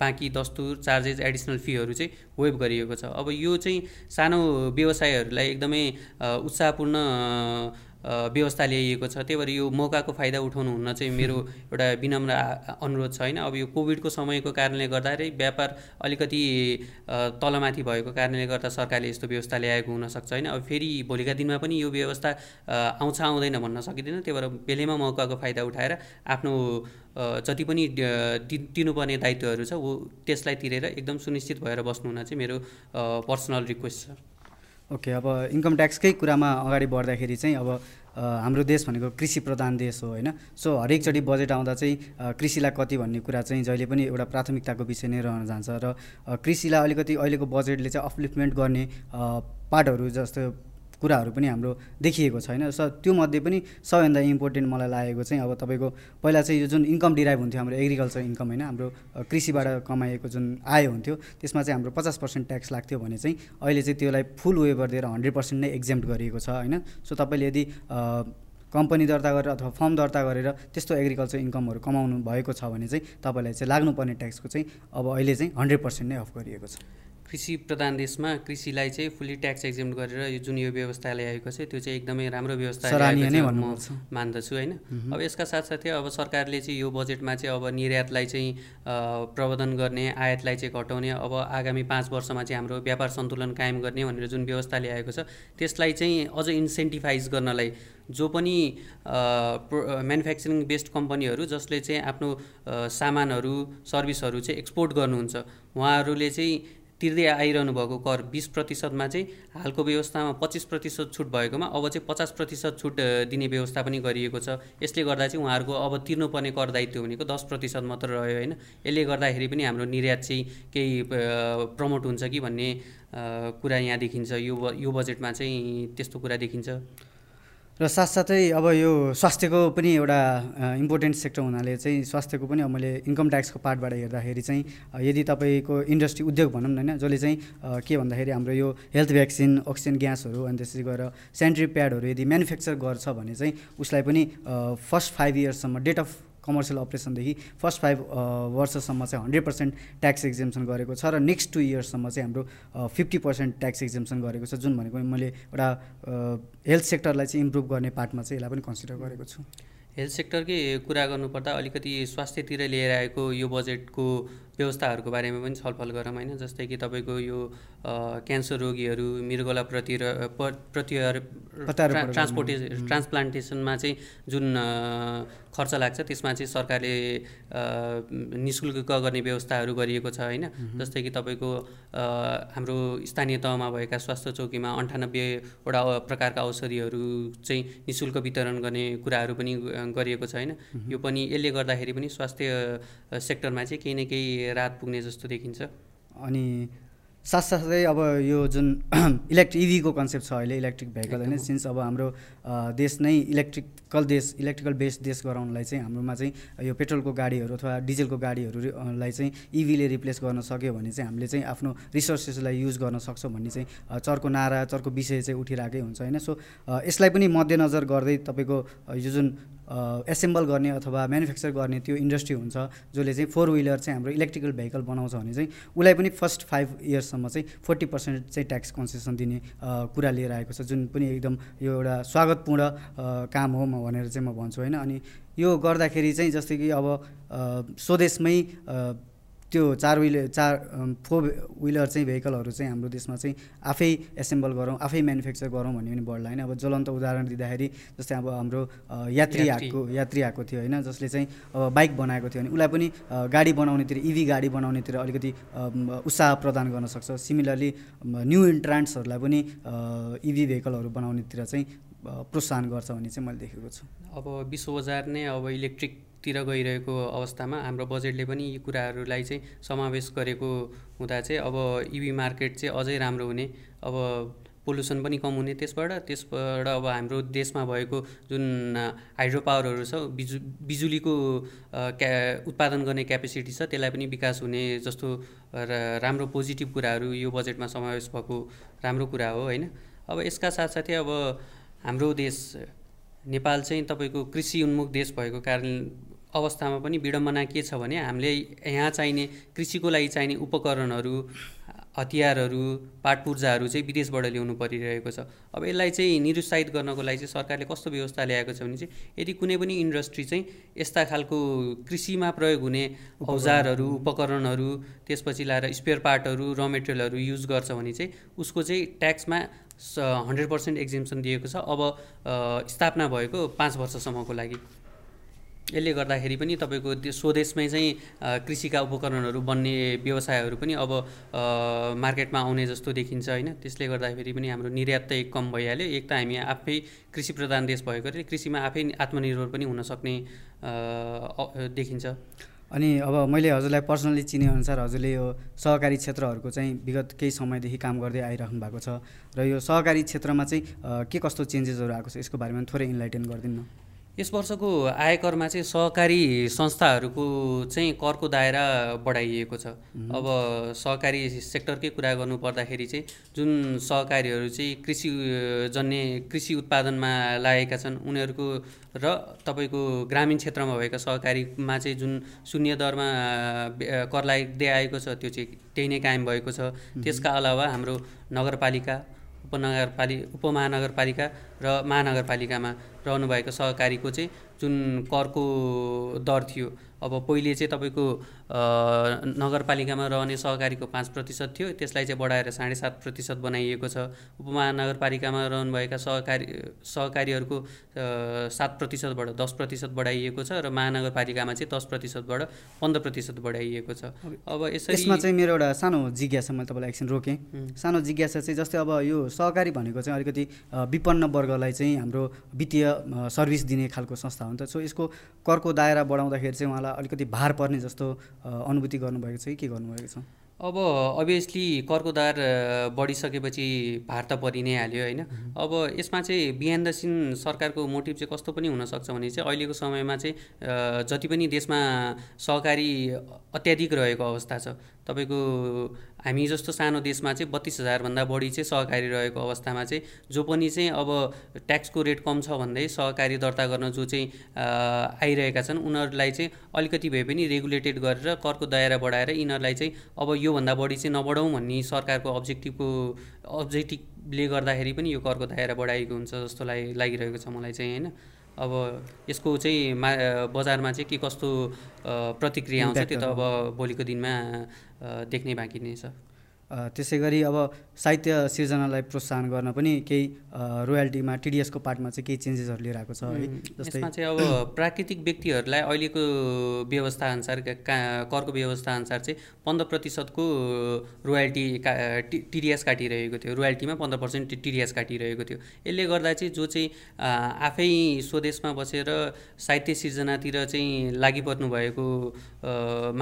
बाँकी दस्तुर चार्जेस एडिसनल फीहरू चाहिँ वेभ गरिएको छ। अब यो चाहिँ सानो व्यवसायहरूलाई एकदमै उत्साहपूर्ण व्यवस्था ल्याइएको छ। त्यही भएर यो मौकाको फाइदा उठाउनु हुन चाहिँ मेरो एउटा विनम्र अनुरोध छ होइन। अब यो कोभिडको समयको कारणले गर्दाखेरि व्यापार अलिकति तलमाथि भएको कारणले गर्दा सरकारले यस्तो व्यवस्था ल्याएको हुनसक्छ होइन। अब फेरि भोलिका दिनमा पनि यो व्यवस्था आउँछ आउँदैन भन्न सकिँदैन। त्यही भएर बेलैमा मौकाको फाइदा उठाएर आफ्नो जति पनि तिर्नुपर्ने दायित्वहरू छ ऊ त्यसलाई तिरेर एकदम सुनिश्चित भएर बस्नु हुन चाहिँ मेरो पर्सनल रिक्वेस्ट छ। ओके अब इन्कम ट्याक्सकै कुरामा अगाडि बढ्दाखेरि चाहिँ अब हाम्रो देश भनेको कृषि प्रधान देश हो होइन? सो हरेकचोटि बजेट आउँदा चाहिँ कृषिलाई कति भन्ने कुरा चाहिँ जहिले पनि एउटा प्राथमिकताको विषय नै रहन जान्छ र कृषिलाई अलिकति अहिलेको बजेटले चाहिँ अपलिफ्टमेन्ट गर्ने पार्टहरू जस्तो कुराहरू पनि हाम्रो देखिएको छैन। स त्यो मध्ये पनि सबैभन्दा इम्पोर्टेन्ट मलाई लागेको चाहिँ अब तपाईँको पहिला चाहिँ यो जुन इन्कम डिराइभ हुन्थ्यो हाम्रो एग्रिकल्चर इन्कम होइन हाम्रो कृषिबाट कमाएको जुन आय हुन्थ्यो त्यसमा चाहिँ हाम्रो पचास पर्सेन्ट ट्याक्स लाग्थ्यो भने चाहिँ अहिले चाहिँ त्यसलाई फुल वेबर दिएर हन्ड्रेड पर्सेन्ट नै एक्जाम्ट गरिएको छ होइन। सो तपाईँले यदि कम्पनी दर्ता गरेर अथवा फर्म दर्ता गरेर त्यस्तो एग्रिकल्चर इन्कमहरू कमाउनु भएको छ भने चाहिँ तपाईँलाई चाहिँ लाग्नुपर्ने ट्याक्सको चाहिँ अब अहिले चाहिँ हन्ड्रेड पर्सेन्ट नै अफ गरिएको छ। कृषि प्रधान देशमा कृषिलाई चाहिँ फुल्ली ट्याक्स एक्जाम गरेर यो जुन यो व्यवस्था ल्याएको छ त्यो चाहिँ एकदमै राम्रो व्यवस्था म मान्दछु होइन? अब यसका साथसाथै अब सरकारले चाहिँ यो बजेटमा चाहिँ अब निर्यातलाई चाहिँ प्रबन्धन गर्ने आयातलाई चाहिँ घटाउने अब आगामी पाँच वर्षमा चाहिँ हाम्रो व्यापार सन्तुलन कायम गर्ने भनेर जुन व्यवस्था ल्याएको छ त्यसलाई चाहिँ अझ इन्सेन्टिभाइज गर्नलाई जो पनि म्यानुफ्याक्चरिङ बेस्ड कम्पनीहरू जसले चाहिँ आफ्नो सामानहरू सर्भिसहरू चाहिँ एक्सपोर्ट गर्नुहुन्छ उहाँहरूले चाहिँ तिर्दै आइरहनु भएको कर बिस प्रतिशतमा चाहिँ हालको व्यवस्थामा पच्चिस प्रतिशत छुट भएकोमा अब चाहिँ पचास प्रतिशत छुट दिने व्यवस्था पनि गरिएको छ। यसले गर्दा चाहिँ उहाँहरूको अब तिर्नुपर्ने कर दायित्व भनेको दस प्रतिशत मात्र रह्यो होइन। यसले गर्दाखेरि पनि हाम्रो निर्यात चाहिँ केही प्रमोट हुन्छ कि भन्ने कुरा यहाँ देखिन्छ। यो यो बजेटमा चाहिँ त्यस्तो कुरा देखिन्छ। र साथसाथै अब यो स्वास्थ्यको पनि एउटा इम्पोर्टेन्ट सेक्टर हुनाले चाहिँ स्वास्थ्यको पनि अब मैले इन्कम ट्याक्सको पार्टबाट हेर्दाखेरि चाहिँ यदि तपाईँको इन्डस्ट्री उद्योग भनौँ न होइन जसले चाहिँ के भन्दाखेरि हाम्रो यो हेल्थ भ्याक्सिन अक्सिजन ग्यासहरू अनि त्यसरी गएर सेन्ट्री प्याडहरू यदि म्यानुफ्याक्चर गर्छ भने चाहिँ उसलाई पनि फर्स्ट फाइभ इयर्ससम्म डेट अफ कमर्सियल अपरेसनदेखि फर्स्ट फाइभ वर्षसम्म चाहिँ हन्ड्रेड पर्सेन्ट ट्याक्स एक्जेम्सन गरेको छ र नेक्स्ट टु इयर्ससम्म चाहिँ हाम्रो फिफ्टी पर्सेन्ट ट्याक्स एक्जेम्सन गरेको छ जुन भनेको मैले एउटा हेल्थ सेक्टरलाई चाहिँ इम्प्रुभ गर्ने पार्टमा चाहिँ यसलाई पनि कन्सिडर गरेको छु। हेल्थ सेक्टरकै कुरा गर्नुपर्दा अलिकति स्वास्थ्यतिर लिएर आएको यो बजेटको व्यवस्थाहरूको बारेमा पनि छलफल गरौँ होइन जस्तै कि तपाईँको यो क्यान्सर रोगीहरू मृगोला प्रति ट्रान्सपोर्टे ट्रान्सप्लान्टेसनमा चाहिँ जुन खर्च लाग्छ त्यसमा चाहिँ सरकारले नि शुल्क गर्ने व्यवस्थाहरू गरिएको छ होइन? जस्तै कि तपाईँको हाम्रो स्थानीय तहमा भएका स्वास्थ्य चौकीमा अन्ठानब्बेवटा प्रकारका औषधिहरू चाहिँ नि शुल्क वितरण गर्ने कुराहरू पनि गरिएको छ होइन? यो पनि यसले गर्दाखेरि पनि स्वास्थ्य सेक्टरमा चाहिँ केही न केही राहत पुग्ने जस्तो देखिन्छ। अनि साथसाथै अब यो जुन इलेक्ट्रिक इभीको कन्सेप्ट छ अहिले इलेक्ट्रिक भेहिकल होइन सिन्स अब हाम्रो देश नै इलेक्ट्रिकल देश इलेक्ट्रिकल बेस्ड देश गराउनलाई चाहिँ हाम्रोमा चाहिँ यो पेट्रोलको गाडीहरू अथवा डिजलको गाडीहरूलाई चाहिँ इभीले रिप्लेस गर्न सक्यो भने चाहिँ हामीले चाहिँ आफ्नो रिसोर्सेसलाई युज गर्न सक्छौँ भन्ने चाहिँ चर्को नारा चर्को विषय चाहिँ उठिरहेकै हुन्छ होइन। सो यसलाई पनि मध्यनजर गर्दै तपाईँको यो जुन एसेम्बल गर्ने अथवा म्यानुफ्याक्चर गर्ने त्यो इन्डस्ट्री हुन्छ जसले चाहिँ फोर विलर चाहिँ हाम्रो इलेक्ट्रिकल भेहिकल बनाउँछ भने चाहिँ उसलाई पनि फर्स्ट फाइभ इयर्ससम्म चाहिँ फोर्टी पर्सेन्ट चाहिँ ट्याक्स कन्सेसन दिने कुरा लिएर आएको छ जुन पनि एकदम यो एउटा स्वागतपूर्ण काम हो म भनेर चाहिँ म भन्छु होइन? अनि यो गर्दाखेरि चाहिँ जस्तै कि अब स्वदेशमै त्यो चार विलर चार फोर विलर चाहिँ भेहिकलहरू चाहिँ हाम्रो देशमा चाहिँ आफै एसेम्बल गरौँ आफै म्यानुफ्याक्चर गरौँ भन्ने पनि बढ्ला होइन अब ज्वलन्त उदाहरण दिँदाखेरि जस्तै अब हाम्रो यात्री आएको यात्री। आएको थियो होइन जसले चाहिँ अब बाइक बनाएको थियो भने उसलाई पनि गाडी बनाउनेतिर इभी गाडी बनाउनेतिर अलिकति उत्साह प्रदान गर्न सक्छ। सिमिलरली न्यु इन्ट्रान्ट्सहरूलाई पनि इभी भेहिकलहरू बनाउनेतिर चाहिँ प्रोत्साहन गर्छ भन्ने चाहिँ मैले देखेको छु। अब विश्व बजार नै अब इलेक्ट्रिक तिर गइरहेको अवस्थामा हाम्रो बजेटले पनि यी कुराहरूलाई चाहिँ समावेश गरेको हुँदा चाहिँ अब इभी मार्केट चाहिँ अझै राम्रो हुने अब पोल्युसन पनि कम हुने त्यसबाट त्यसबाट अब हाम्रो देशमा भएको जुन हाइड्रो पावरहरू छ बिजु बिजुलीको क्या उत्पादन गर्ने क्यापेसिटी छ त्यसलाई पनि विकास हुने जस्तो राम्रो पोजिटिभ कुराहरू यो बजेटमा समावेश भएको राम्रो कुरा हो होइन? अब यसका साथसाथै अब हाम्रो देश नेपाल चाहिँ तपाईँको कृषि उन्मुख देश भएको कारण अवस्थामा पनि विडम्बना के छ भने हामीले यहाँ चाहिने कृषिको लागि चाहिने उपकरणहरू हतियारहरू पाटपुर्जाहरू चाहिँ विदेशबाट ल्याउनु परिरहेको छ। अब यसलाई चाहिँ निरुत्साहित गर्नको लागि चाहिँ सरकारले कस्तो व्यवस्था ल्याएको छ भने चाहिँ यदि कुनै पनि इन्डस्ट्री चाहिँ यस्ता खालको कृषिमा प्रयोग हुने औजारहरू उपकरणहरू त्यसपछि लाएर स्पेयर पार्टहरू र मेटेरियलहरू युज गर्छ भने चाहिँ उसको चाहिँ ट्याक्समा हन्ड्रेड पर्सेन्ट एक्जिम्सन दिएको छ। अब स्थापना भएको पाँच वर्षसम्मको लागि। यसले गर्दाखेरि पनि तपाईँको स्वदेशमै चाहिँ कृषिका उपकरणहरू बन्ने व्यवसायहरू पनि अब मार्केटमा आउने जस्तो देखिन्छ होइन। त्यसले गर्दाखेरि पनि हाम्रो निर्यात त कम भइहाल्यो। एक त हामी आफै कृषि प्रधान देश भएकोले कृषिमा आफै आत्मनिर्भर पनि हुन सक्ने देखिन्छ। अनि अब मैले हजुरलाई पर्सनली चिनेअनुसार हजुरले यो सहकारी क्षेत्रहरूको चाहिँ विगत केही समयदेखि काम गर्दै आइराख्नु भएको छ। र यो सहकारी क्षेत्रमा चाहिँ के कस्तो चेन्जेसहरू आएको छ? यसको बारेमा थोरै इन्लाइटेन गरिदिनु यस वर्षको आयकरमा चाहिँ सहकारी संस्थाहरूको चाहिँ करको दायरा बढाइएको छ। अब सहकारी सेक्टरकै कुरा गर्नु पर्दाखेरि चाहिँ जुन सहकारीहरू चाहिँ कृषि जन्य कृषि उत्पादनमा लागेका छन् उनीहरूको र तपाईँको ग्रामीण क्षेत्रमा भएका सहकारीमा चाहिँ जुन शून्य दरमा कर लाग्दै आएको छ त्यो चाहिँ त्यही नै कायम भएको छ। त्यसका अलावा हाम्रो नगरपालिका उपनगरपालि उपमहानगरपालिका र महानगरपालिकामा रहनुभएको सहकारीको चाहिँ जुन करको दर थियो अब पहिले चाहिँ तपाईँको नगरपालिकामा रहने सहकारीको पाँच प्रतिशत थियो। त्यसलाई चाहिँ बढाएर साढे सात प्रतिशत बनाइएको छ। उपमहानगरपालिकामा रहनुभएका सहकारी सहकारीहरूको सात प्रतिशतबाट दस प्रतिशत बढाइएको छ र महानगरपालिकामा चाहिँ दस प्रतिशतबाट पन्ध्र प्रतिशत बढाइएको छ। अब यसमा चाहिँ मेरो एउटा सानो जिज्ञासा मैले तपाईँलाई एकछिन रोकेँ। सानो जिज्ञासा चाहिँ जस्तै अब यो सहकारी भनेको चाहिँ अलिकति विपन्न वर्गलाई चाहिँ हाम्रो वित्तीय सर्भिस दिने खालको संस्था हो नि त। सो यसको करको दायरा बढाउँदाखेरि चाहिँ उहाँलाई अलिकति भार पर्ने जस्तो अनुभूति गर्नुभएको छ कि के गर्नुभएको छ? अब अभियसली करको दार बढिसकेपछि भार त परि नै हाल्यो होइन। अब यसमा चाहिँ बिहान द सिन सरकारको मोटिभ चाहिँ कस्तो पनि हुनसक्छ भने चाहिँ अहिलेको समयमा चाहिँ जति पनि देशमा सहकारी अत्याधिक रहेको अवस्था छ। तपाईँको हामी जस्तो सानो देशमा चाहिँ बत्तिस हजारभन्दा बढी चाहिँ सहकारी रहेको अवस्थामा चाहिँ जो पनि चाहिँ अब ट्याक्सको रेट कम छ भन्दै सहकारी दर्ता गर्न जो चाहिँ आइरहेका छन् उनीहरूलाई चाहिँ अलिकति भए पनि रेगुलेटेड गरेर करको दायरा बढाएर यिनीहरूलाई चाहिँ अब योभन्दा बढी चाहिँ नबढाउँ भन्ने सरकारको अब्जेक्टिभको अब्जेक्टिभले गर्दाखेरि पनि यो करको दायरा बढाइएको हुन्छ जस्तो लागि लागिरहेको छ मलाई चाहिँ होइन? अब यसको चाहिँ मा बजारमा चाहिँ के कस्तो प्रतिक्रिया आउँछ त्यो त अब भोलिको दिनमा देख्ने बाँकी नै छ। त्यसै गरी अब साहित्य सिर्जनालाई प्रोत्साहन गर्न पनि केही रोयल्टीमा टिडिएसको पार्टमा चाहिँ केही चेन्जेसहरू लिएर आएको छ है जस्तै चाहिँ अब प्राकृतिक व्यक्तिहरूलाई अहिलेको व्यवस्था अनुसार करको व्यवस्था अनुसार चाहिँ पन्ध्र प्रतिशतको रोयल्टी का टिडिएस काटिरहेको थियो रोयल्टीमा पन्ध्र पर्सेन्ट टिडिएस काटिरहेको थियो। यसले गर्दा चाहिँ जो चाहिँ आफै स्वदेशमा बसेर साहित्य सिर्जनातिर चाहिँ लागिपर्नु भएको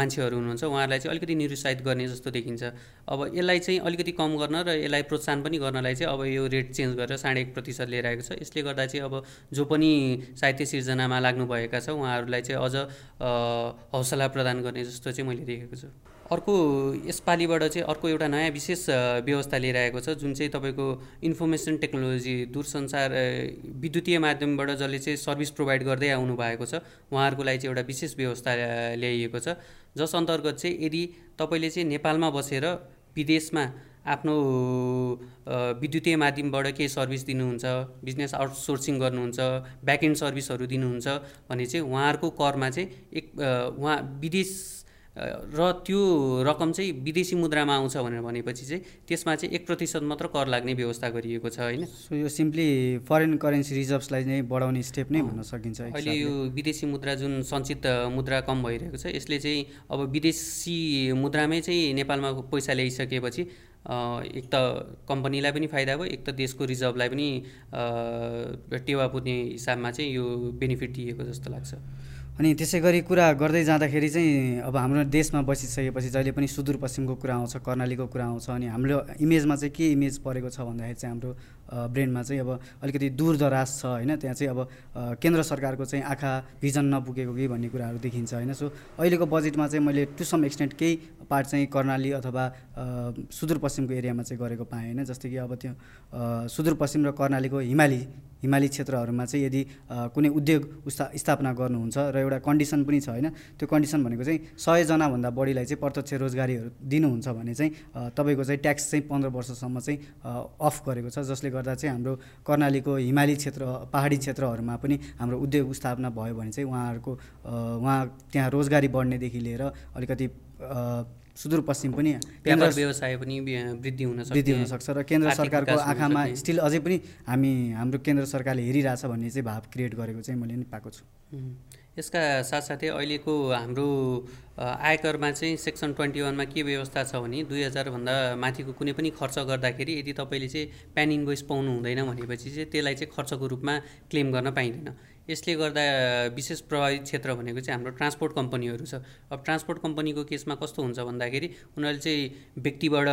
मान्छेहरू हुनुहुन्छ उहाँहरूलाई चाहिँ अलिकति निरुत्साहित गर्ने जस्तो देखिन्छ। अब यसलाई चाहिँ अलिकति कम गर्न र यसलाई प्रोत्साहन पनि गर्नलाई चाहिँ अब यो रेट चेन्ज गरेर साढे एक प्रतिशत लिएर आएको छ। यसले गर्दा चाहिँ अब जो पनि साहित्य सिर्जनामा लाग्नुभएका छ उहाँहरूलाई चाहिँ अझ हौसला प्रदान गर्ने जस्तो चाहिँ मैले देखेको छु। अर्को यसपालिबाट चाहिँ अर्को एउटा नयाँ विशेष व्यवस्था लिएर आएको छ जुन चाहिँ तपाईँको इन्फर्मेसन टेक्नोलोजी दूरसञ्चार विद्युतीय माध्यमबाट जसले चाहिँ सर्भिस प्रोभाइड गर्दै आउनु भएको छ उहाँहरूको लागि चाहिँ एउटा विशेष व्यवस्था ल्याइएको छ। जस अन्तर्गत चाहिँ यदि तपाईँले चाहिँ नेपालमा बसेर विदेशमा आफ्नो विद्युतीय माध्यमबाट केही सर्भिस दिनुहुन्छ बिजनेस आउटसोर्सिङ गर्नुहुन्छ ब्याकएन्ड सर्भिसहरू दिनुहुन्छ भने चाहिँ उहाँहरूको करमा चाहिँ एक उहाँ विदेश र त्यो रकम चाहिँ विदेशी मुद्रामा आउँछ भनेर भनेपछि चाहिँ त्यसमा चाहिँ एक प्रतिशत मात्र कर लाग्ने व्यवस्था गरिएको छ होइन? सो यो सिम्पली फरेन करेन्सी रिजर्भलाई नै बढाउने स्टेप नै भन्न सकिन्छ अहिले यो विदेशी मुद्रा जुन सञ्चित मुद्रा कम भइरहेको छ यसले चाहिँ अब विदेशी मुद्रामै चाहिँ नेपालमा पैसा ल्याइसकेपछि एक त कम्पनीलाई पनि फाइदा भयो एक त देशको रिजर्भलाई पनि टेवा पुग्ने हिसाबमा चाहिँ यो बेनिफिट दिएको जस्तो लाग्छ। अनि त्यसै गरी कुरा गर्दै जाँदाखेरि चाहिँ अब हाम्रो देशमा बसिसकेपछि जहिले पनि सुदूरपश्चिमको कुरा आउँछ कर्णालीको कुरा आउँछ अनि हाम्रो इमेजमा चाहिँ के इमेज परेको छ भन्दाखेरि चाहिँ हाम्रो ब्रेनमा चाहिँ अब अलिकति दूरदराज छ होइन? त्यहाँ चाहिँ अब केन्द्र सरकारको चाहिँ आँखा भिजन नपुगेको कि भन्ने कुराहरू देखिन्छ होइन? सो अहिलेको बजेटमा चाहिँ मैले टु सम एक्सटेन्ट केही पार्ट चाहिँ कर्णाली अथवा सुदूरपश्चिमको एरियामा चाहिँ गरेको पाएँ होइन? जस्तै कि अब त्यो सुदूरपश्चिम र कर्णालीको हिमाली हिमाली क्षेत्रहरूमा चाहिँ यदि कुनै उद्योग उस्था स्थापना गर्नुहुन्छ र एउटा कन्डिसन पनि छ होइन? त्यो कन्डिसन भनेको चाहिँ सयजनाभन्दा बढीलाई चाहिँ प्रत्यक्ष रोजगारीहरू दिनुहुन्छ भने चाहिँ तपाईँको चाहिँ ट्याक्स चाहिँ पन्ध्र वर्षसम्म चाहिँ अफ गरेको छ जसले गर्दा चाहिँ हाम्रो कर्णालीको हिमाली क्षेत्र पहाडी क्षेत्रहरूमा पनि हाम्रो उद्योग स्थापना भयो भने चाहिँ उहाँहरूको उहाँ त्यहाँ रोजगारी बढ्नेदेखि लिएर अलिकति सुदूरपश्चिम पनि केन्द्र व्यवसाय पनि वृद्धि हुन वृद्धि हुनसक्छ र केन्द्र सरकारको आँखामा स्टिल अझै पनि हामी हाम्रो केन्द्र सरकारले हेरिरहेछ भन्ने चाहिँ भाव क्रिएट गरेको चाहिँ मैले नि पाएको छु। यसका साथसाथै अहिलेको हाम्रो आयकरमा चाहिँ सेक्सन ट्वेन्टी वानमा के व्यवस्था छ भने दुई हजारभन्दा माथिको कुनै पनि खर्च गर्दाखेरि यदि तपाईँले चाहिँ प्यान इन्भोइस पाउनु हुँदैन भनेपछि चाहिँ त्यसलाई चाहिँ खर्चको रूपमा क्लेम गर्न पाइँदैन। यसले गर्दा विशेष प्रभावित क्षेत्र भनेको चाहिँ हाम्रो ट्रान्सपोर्ट कम्पनीहरू छ। अब ट्रान्सपोर्ट कम्पनीको केसमा कस्तो हुन्छ भन्दाखेरि उनीहरूले चाहिँ व्यक्तिबाट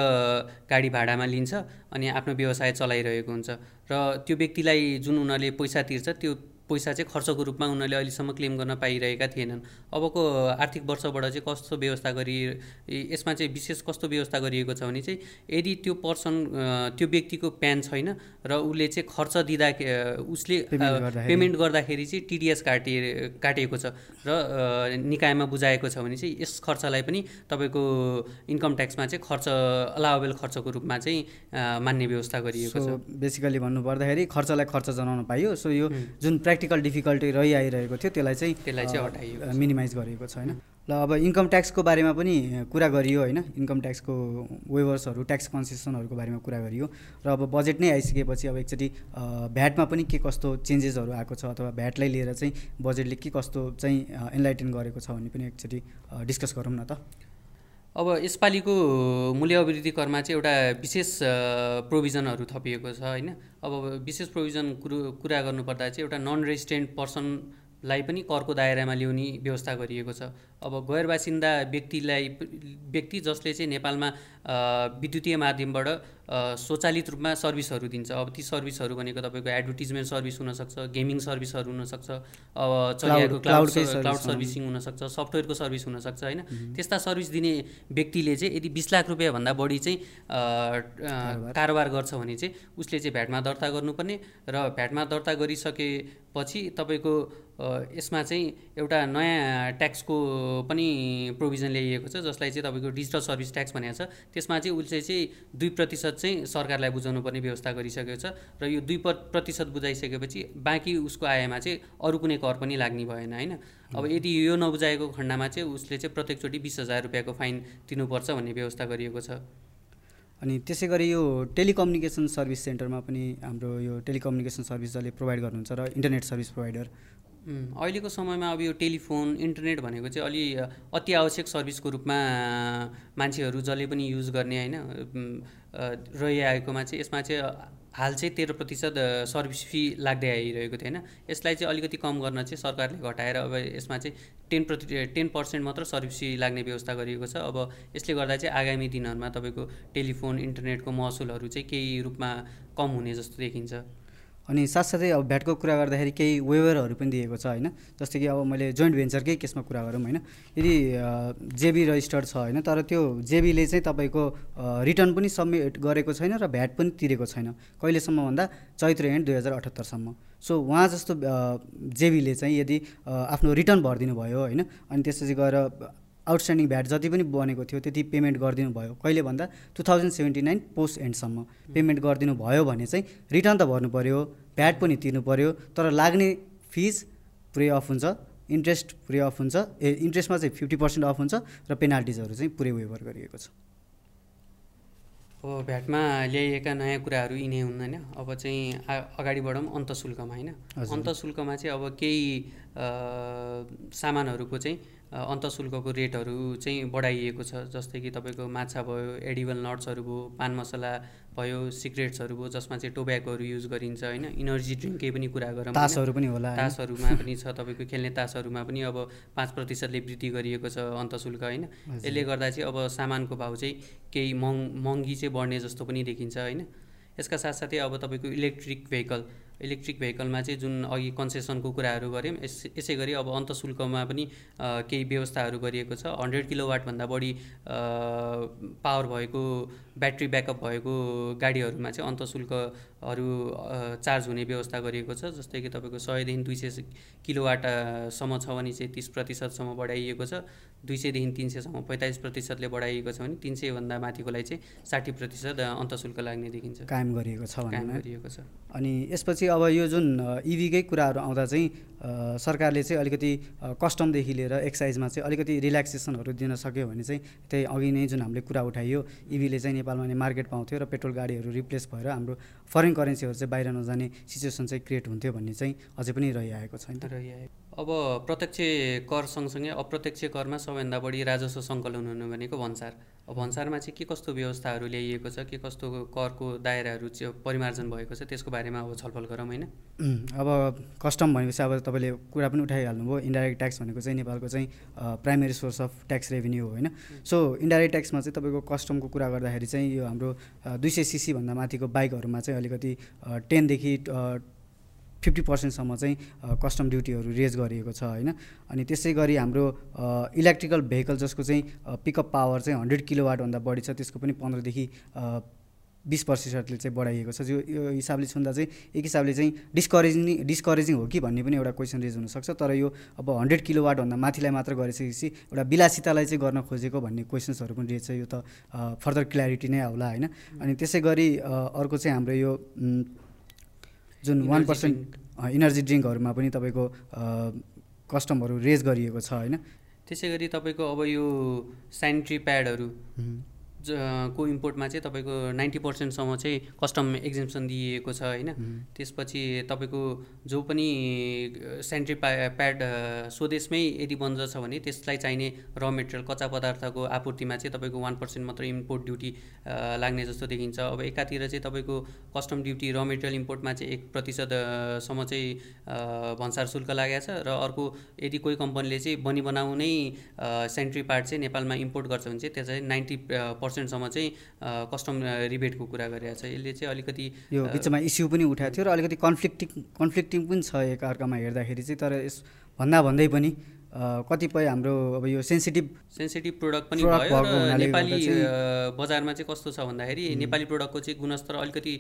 गाडी भाडामा लिन्छ अनि आफ्नो व्यवसाय चलाइरहेको हुन्छ। र त्यो व्यक्तिलाई जुन उनीहरूले पैसा तिर्छ त्यो पैसा चाहिँ खर्चको रूपमा उनीहरूले अहिलेसम्म क्लेम गर्न पाइरहेका थिएनन्। अबको आर्थिक वर्षबाट चाहिँ कस्तो व्यवस्था गरी यसमा चाहिँ विशेष कस्तो व्यवस्था गरिएको छ भने चाहिँ यदि त्यो पर्सन त्यो व्यक्तिको प्यान छैन र उसले चाहिँ खर्च दिँदा उसले पेमेन्ट गर्दाखेरि। चाहिँ टिडिएस काटे काटिएको छ र निकायमा बुझाएको छ भने चाहिँ यस खर्चलाई पनि तपाईँको इन्कम ट्याक्समा चाहिँ खर्च अलावेबल खर्चको रूपमा चाहिँ मान्ने व्यवस्था गरिएको छ। बेसिकली भन्नुपर्दाखेरि खर्चलाई खर्च जनाउन पाइयो। सो यो जुन प्र्याक्टिकल डिफिकल्टी रहि आइरहेको थियो त्यसलाई चाहिँ त्यसलाई चाहिँ हटाइयो मिनिमाइज गरिएको छ होइन? ल अब इन्कम ट्याक्सको बारेमा पनि कुरा गरियो होइन? इन्कम ट्याक्सको वेभर्सहरू ट्याक्स कन्सेसनहरूको बारेमा कुरा गरियो। र अब बजेट नै आइसकेपछि अब एकचोटि भ्याटमा पनि के कस्तो चेन्जेसहरू आएको छ अथवा भ्याटलाई लिएर चाहिँ बजेटले के कस्तो चाहिँ एनलाइटेन गरेको छ भन्ने पनि एकचोटि डिस्कस गरौँ न त। अब यसपालिको मूल्य अभिवृद्धि करमा चाहिँ एउटा विशेष प्रोभिजनहरू थपिएको छ होइन? अब विशेष प्रोभिजन कुरो कुरा गर्नुपर्दा चाहिँ एउटा नन रेजिडेन्ट पर्सनलाई पनि करको दायरामा ल्याउने व्यवस्था गरिएको छ। अब गैर बासिन्दा व्यक्तिलाई व्यक्ति जसले चाहिँ नेपालमा विद्युतीय माध्यमबाट स्वचालित रूपमा सर्भिसहरू दिन्छ। अब ती सर्भिसहरू भनेको तपाईँको एडभर्टिजमेन्ट सर्भिस हुनसक्छ गेमिङ सर्भिसहरू हुनसक्छ अब चलिरहेको क्लाउड क्लाउड सर्भिसिङ हुनसक्छ सफ्टवेयरको सर्भिस हुनसक्छ होइन? त्यस्ता सर्भिस दिने व्यक्तिले चाहिँ यदि बिस लाख रुपियाँभन्दा बढी चाहिँ कारोबार। गर्छ भने चाहिँ उसले चाहिँ भ्याटमा दर्ता गर्नुपर्ने र भ्याटमा दर्ता गरिसकेपछि तपाईँको यसमा चाहिँ एउटा नयाँ ट्याक्सको पनि प्रोभिजन ल्याइएको छ जसलाई चाहिँ तपाईँको डिजिटल सर्भिस ट्याक्स भनेको छ। त्यसमा चाहिँ उसले चाहिँ दुई प्रतिशत चाहिँ सरकारलाई बुझाउनु पर्ने व्यवस्था गरिसकेको छ र यो दुई प्रतिशत बुझाइसकेपछि बाँकी उसको आयमा चाहिँ अरू कुनै कर पनि लाग्ने भएन होइन? अब यदि यो नबुझाएको खण्डमा चाहिँ उसले चाहिँ प्रत्येकचोटि बिस हजार रुपियाँको फाइन तिर्नुपर्छ भन्ने व्यवस्था गरिएको छ। अनि त्यसै गरी यो टेलिकम्युनिकेसन सर्भिस सेन्टरमा पनि हाम्रो यो टेलिकम्युनिकेसन सर्भिस जसले प्रोभाइड गर्नुहुन्छ र इन्टरनेट सर्भिस प्रोभाइडर अहिलेको समयमा अब यो टेलिफोन इन्टरनेट भनेको चाहिँ अलि अति आवश्यक सर्भिसको रूपमा मान्छेहरू जसले पनि युज गर्ने होइन रहिआएकोमा चाहिँ यसमा चाहिँ हाल चाहिँ तेह्र प्रतिशत सर्भिस फी लाग्दै आइरहेको थियो होइन। यसलाई चाहिँ अलिकति कम गर्न चाहिँ सरकारले घटाएर अब यसमा चाहिँ टेन प्रति टेन पर्सेन्ट मात्र सर्भिस फी लाग्ने व्यवस्था गरिएको छ। अब यसले गर्दा चाहिँ आगामी दिनहरूमा तपाईँको टेलिफोन इन्टरनेटको महसुलहरू चाहिँ केही रूपमा कम हुने जस्तो देखिन्छ। अनि साथसाथै अब भ्याटको कुरा गर्दाखेरि केही वेभरहरू पनि दिएको छ होइन जस्तै कि अब मैले जोइन्ट भेन्चरकै केसमा कुरा गरौँ होइन। यदि जेबी रजिस्टर्ड छ होइन तर त्यो जेबीले चाहिँ तपाईँको रिटर्न पनि सब्मिट गरेको छैन र भ्याट पनि तिरेको छैन। कहिलेसम्म भन्दा चैत्र एन्ड दुई हजार अठहत्तरसम्म सो उहाँ जस्तो जेबीले चाहिँ यदि आफ्नो रिटर्न भरिदिनु भयो होइन अनि त्यसपछि गएर आउटस्ट्यान्डिङ भ्याट जति पनि बनेको थियो त्यति पेमेन्ट गरिदिनु भयो। कहिले भन्दा two thousand seventy nine post एन्डसम्म payment गरिदिनु भयो भने चाहिँ रिटर्न त भर्नु पऱ्यो भ्याट पनि तिर्नु पऱ्यो तर लाग्ने फिज पुरै अफ हुन्छ इन्ट्रेस्ट पुरै अफ हुन्छ ए इन्ट्रेस्टमा चाहिँ फिफ्टी पर्सेन्ट अफ हुन्छ र पेनाल्टिजहरू चाहिँ पुरै वेभर गरिएको छ। अब भ्याटमा ल्याइएका नयाँ कुराहरू यिनै हुन् होइन? अब चाहिँ अगाडि बढौँ अन्तशुल्कमा होइन? अन्तशुल्कमा चाहिँ अब केही सामानहरूको चाहिँ अन्तशुल्कको रेटहरू चाहिँ बढाइएको छ जस्तै कि तपाईँको माछा भयो एडिबल नट्सहरू भयो पान मसला भयो सिगरेट्सहरू भयो जसमा चाहिँ टोब्याकोहरू युज गरिन्छ होइन? इनर्जी ड्रिङ्ककै पनि कुरा गरौँ तासहरू पनि होला तासहरूमा पनि छ तपाईँको खेल्ने तासहरूमा पनि अब पाँच प्रतिशतले वृद्धि गरिएको छ अन्तशुल्क होइन? यसले गर्दा चाहिँ अब सामानको भाउ चाहिँ केही महँ महँगी चाहिँ बढ्ने जस्तो पनि देखिन्छ होइन? यसका साथसाथै अब तपाईँको इलेक्ट्रिक भेहिकल इलेक्ट्रिक भेहिकलमा चाहिँ जुन अघि कन्सेसनको कुराहरू गऱ्यौँ यस यसै गरी अब अन्तशुल्कमा पनि केही व्यवस्थाहरू गरिएको छ। हन्ड्रेड किलोवाटभन्दा बढी पावर भएको ब्याट्री ब्याकअप भएको गाडीहरूमा चाहिँ अन्तशुल्कहरू चार्ज हुने व्यवस्था गरिएको छ। जस्तै कि तपाईँको सयदेखि दुई सय किलोवाटसम्म छ भने चाहिँ तिस प्रतिशतसम्म बढाइएको छ। दुई सयदेखि तिन सयसम्म पैँतालिस प्रतिशतले बढाइएको छ भने तिन सयभन्दा माथिकोलाई चाहिँ साठी प्रतिशत अन्तशुल्क लाग्ने देखिन्छ। कायम गरिएको छ कायम गरिएको छ। अनि यसपछि अब यो जुन इभीकै कुराहरू आउँदा चाहिँ सरकारले चाहिँ अलिकति कस्टमदेखि लिएर एक्साइजमा चाहिँ अलिकति रिल्याक्सेसनहरू दिन सक्यो भने चाहिँ त्यही अघि नै जुन हामीले कुरा उठाइयो इभीले चाहिँ नेपालमा नै मार्केट पाउँथ्यो र पेट्रोल गाडीहरू रिप्लेस भएर हाम्रो फरेन करेन्सीहरू चाहिँ बाहिर नजाने सिचुएसन चाहिँ क्रिएट हुन्थ्यो भन्ने चाहिँ अझै पनि रहिआएको छ रहिआएको। अब प्रत्यक्ष कर सँगसँगै अप्रत्यक्ष करमा सबैभन्दा बढी राजस्व सङ्कलन हुनु भनेको भन्सार। अब भन्सारमा चाहिँ के कस्तो व्यवस्थाहरू ल्याइएको छ के कस्तो करको दायराहरू चाहिँ परिमार्जन भएको छ त्यसको बारेमा अब छलफल गरौँ होइन? अब कस्टम भनेपछि अब तपाईँले कुरा पनि उठाइहाल्नुभयो इन्डाइरेक्ट ट्याक्स भनेको चाहिँ नेपालको चाहिँ primary source of tax revenue हो होइन? सो इन्डाइरेक्ट ट्याक्समा चाहिँ तपाईँको कस्टमको कुरा गर्दाखेरि चाहिँ यो हाम्रो दुई सय सिसीभन्दा माथिको बाइकहरूमा चाहिँ अलिकति टेनदेखि फिफ्टी पर्सेन्टसम्म चाहिँ कस्टम ड्युटीहरू रेज गरिएको छ होइन? अनि त्यसै गरी हाम्रो इलेक्ट्रिकल भेहिकल जसको चाहिँ पिकअप पावर चाहिँ हन्ड्रेड किलोवाटभन्दा बढी छ त्यसको पनि पन्ध्रदेखि बिस प्रतिशतले चाहिँ बढाइएको छ। यो यो हिसाबले सुन्दा चाहिँ एक हिसाबले चाहिँ डिस्करेजिङ डिस्करेजिङ हो कि भन्ने पनि एउटा क्वेसन रेज हुनसक्छ। तर यो अब हन्ड्रेड किलोवाटभन्दा माथिलाई मात्र गरिसकेपछि एउटा बिलासितालाई चाहिँ गर्न खोजेको भन्ने क्वेसन्सहरू पनि रहेछ यो त फर्दर क्ल्यारिटी नै आउला होइन? अनि त्यसै गरी अर्को चाहिँ हाम्रो यो जुन वान पर्सेन्ट इनर्जी ड्रिङ्कहरूमा पनि तपाईँको कस्टमहरू रेज गरिएको छ होइन? त्यसै गरी तपाईँको अब यो सेनिट्री प्याडहरू को इम्पोर्टमा चाहिँ तपाईँको नाइन्टी पर्सेन्टसम्म चाहिँ कस्टम एक्जिम्सन दिइएको छ होइन? त्यसपछि तपाईँको जो पनि सेन्ट्री प्या प्याड स्वदेशमै यदि बन्द छ भने त्यसलाई चाहिने र मेटेरियल कच्चा पदार्थको आपूर्तिमा चाहिँ तपाईँको वान पर्सेन्ट मात्र इम्पोर्ट ड्युटी लाग्ने जस्तो देखिन्छ। अब एकातिर चाहिँ तपाईँको कस्टम ड्युटी र मेटेरियल इम्पोर्टमा चाहिँ एक प्रतिशतसम्म चाहिँ भन्सार शुल्क लागेको छ र अर्को यदि कोही कम्पनीले चाहिँ बनी बनाउनै सेन्ट्री प्याड चाहिँ नेपालमा इम्पोर्ट गर्छ भने चाहिँ त्यसलाई नाइन्टी पर्सेन्टसम्म चाहिँ कस्टम रिबेटको कुरा गरिरहेको छ। यसले चाहिँ अलिकति यो बिचमा इस्यु पनि उठाएको थियो र अलिकति कन्फ्लिक्टिङ कन्फ्लिक्टिङ पनि छ एकअर्कामा हेर्दाखेरि चाहिँ। तर यस भन्दा भन्दै पनि कतिपय हाम्रो अब यो सेन्सिटिभ सेन्सिटिभ प्रोडक्ट पनि भयो र नेपाली बजारमा चाहिँ कस्तो छ भन्दाखेरि नेपाली प्रोडक्टको चाहिँ गुणस्तर अलिकति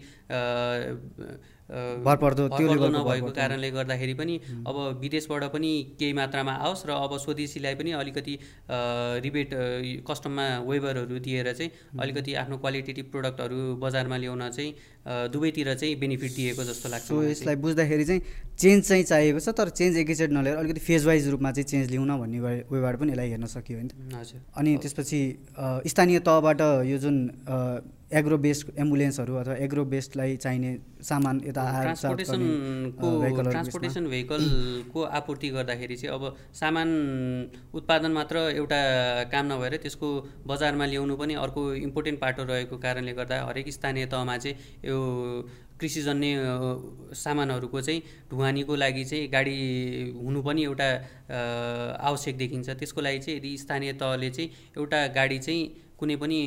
भरपर्दो त्यो नभएको। कारणले गर्दाखेरि पनि अब विदेशबाट पनि केही मात्रामा आओस् र अब स्वदेशीलाई पनि अलिकति रिबेट कस्टममा वेबरहरू दिएर चाहिँ अलिकति आफ्नो क्वालिटेटिभ प्रोडक्टहरू बजारमा ल्याउन चाहिँ दुवैतिर चाहिँ बेनिफिट दिएको जस्तो लाग्छ सो। यसलाई बुझ्दाखेरि चाहिँ चेन्ज चाहिँ चाहिएको छ तर चेन्ज एकैचोटि नलिएर अलिकति फेज वाइज रूपमा चाहिँ चेन्ज ल्याउन भन्ने वेबाट पनि यसलाई हेर्न सकियो होइन हजुर। अनि त्यसपछि स्थानीय तहबाट यो जुन एग्रो बेस्ड एम्बुलेन्सहरू अथवा एग्रो बेस्डलाई चाहिने सामान यता ट्रान्सपोर्टेसनको। ट्रान्सपोर्टेसन भेहिकलको आपूर्ति गर्दाखेरि चाहिँ अब सामान उत्पादन मात्र एउटा काम नभएर त्यसको बजारमा ल्याउनु पनि अर्को इम्पोर्टेन्ट पाटो रहेको कारणले गर्दा हरेक स्थानीय तहमा चाहिँ यो कृषिजन्य सामानहरूको चाहिँ ढुवानीको लागि चाहिँ गाडी हुनु पनि एउटा आवश्यक देखिन्छ त्यसको लागि चाहिँ यदि स्थानीय तहले चाहिँ एउटा गाडी चाहिँ कुनै पनि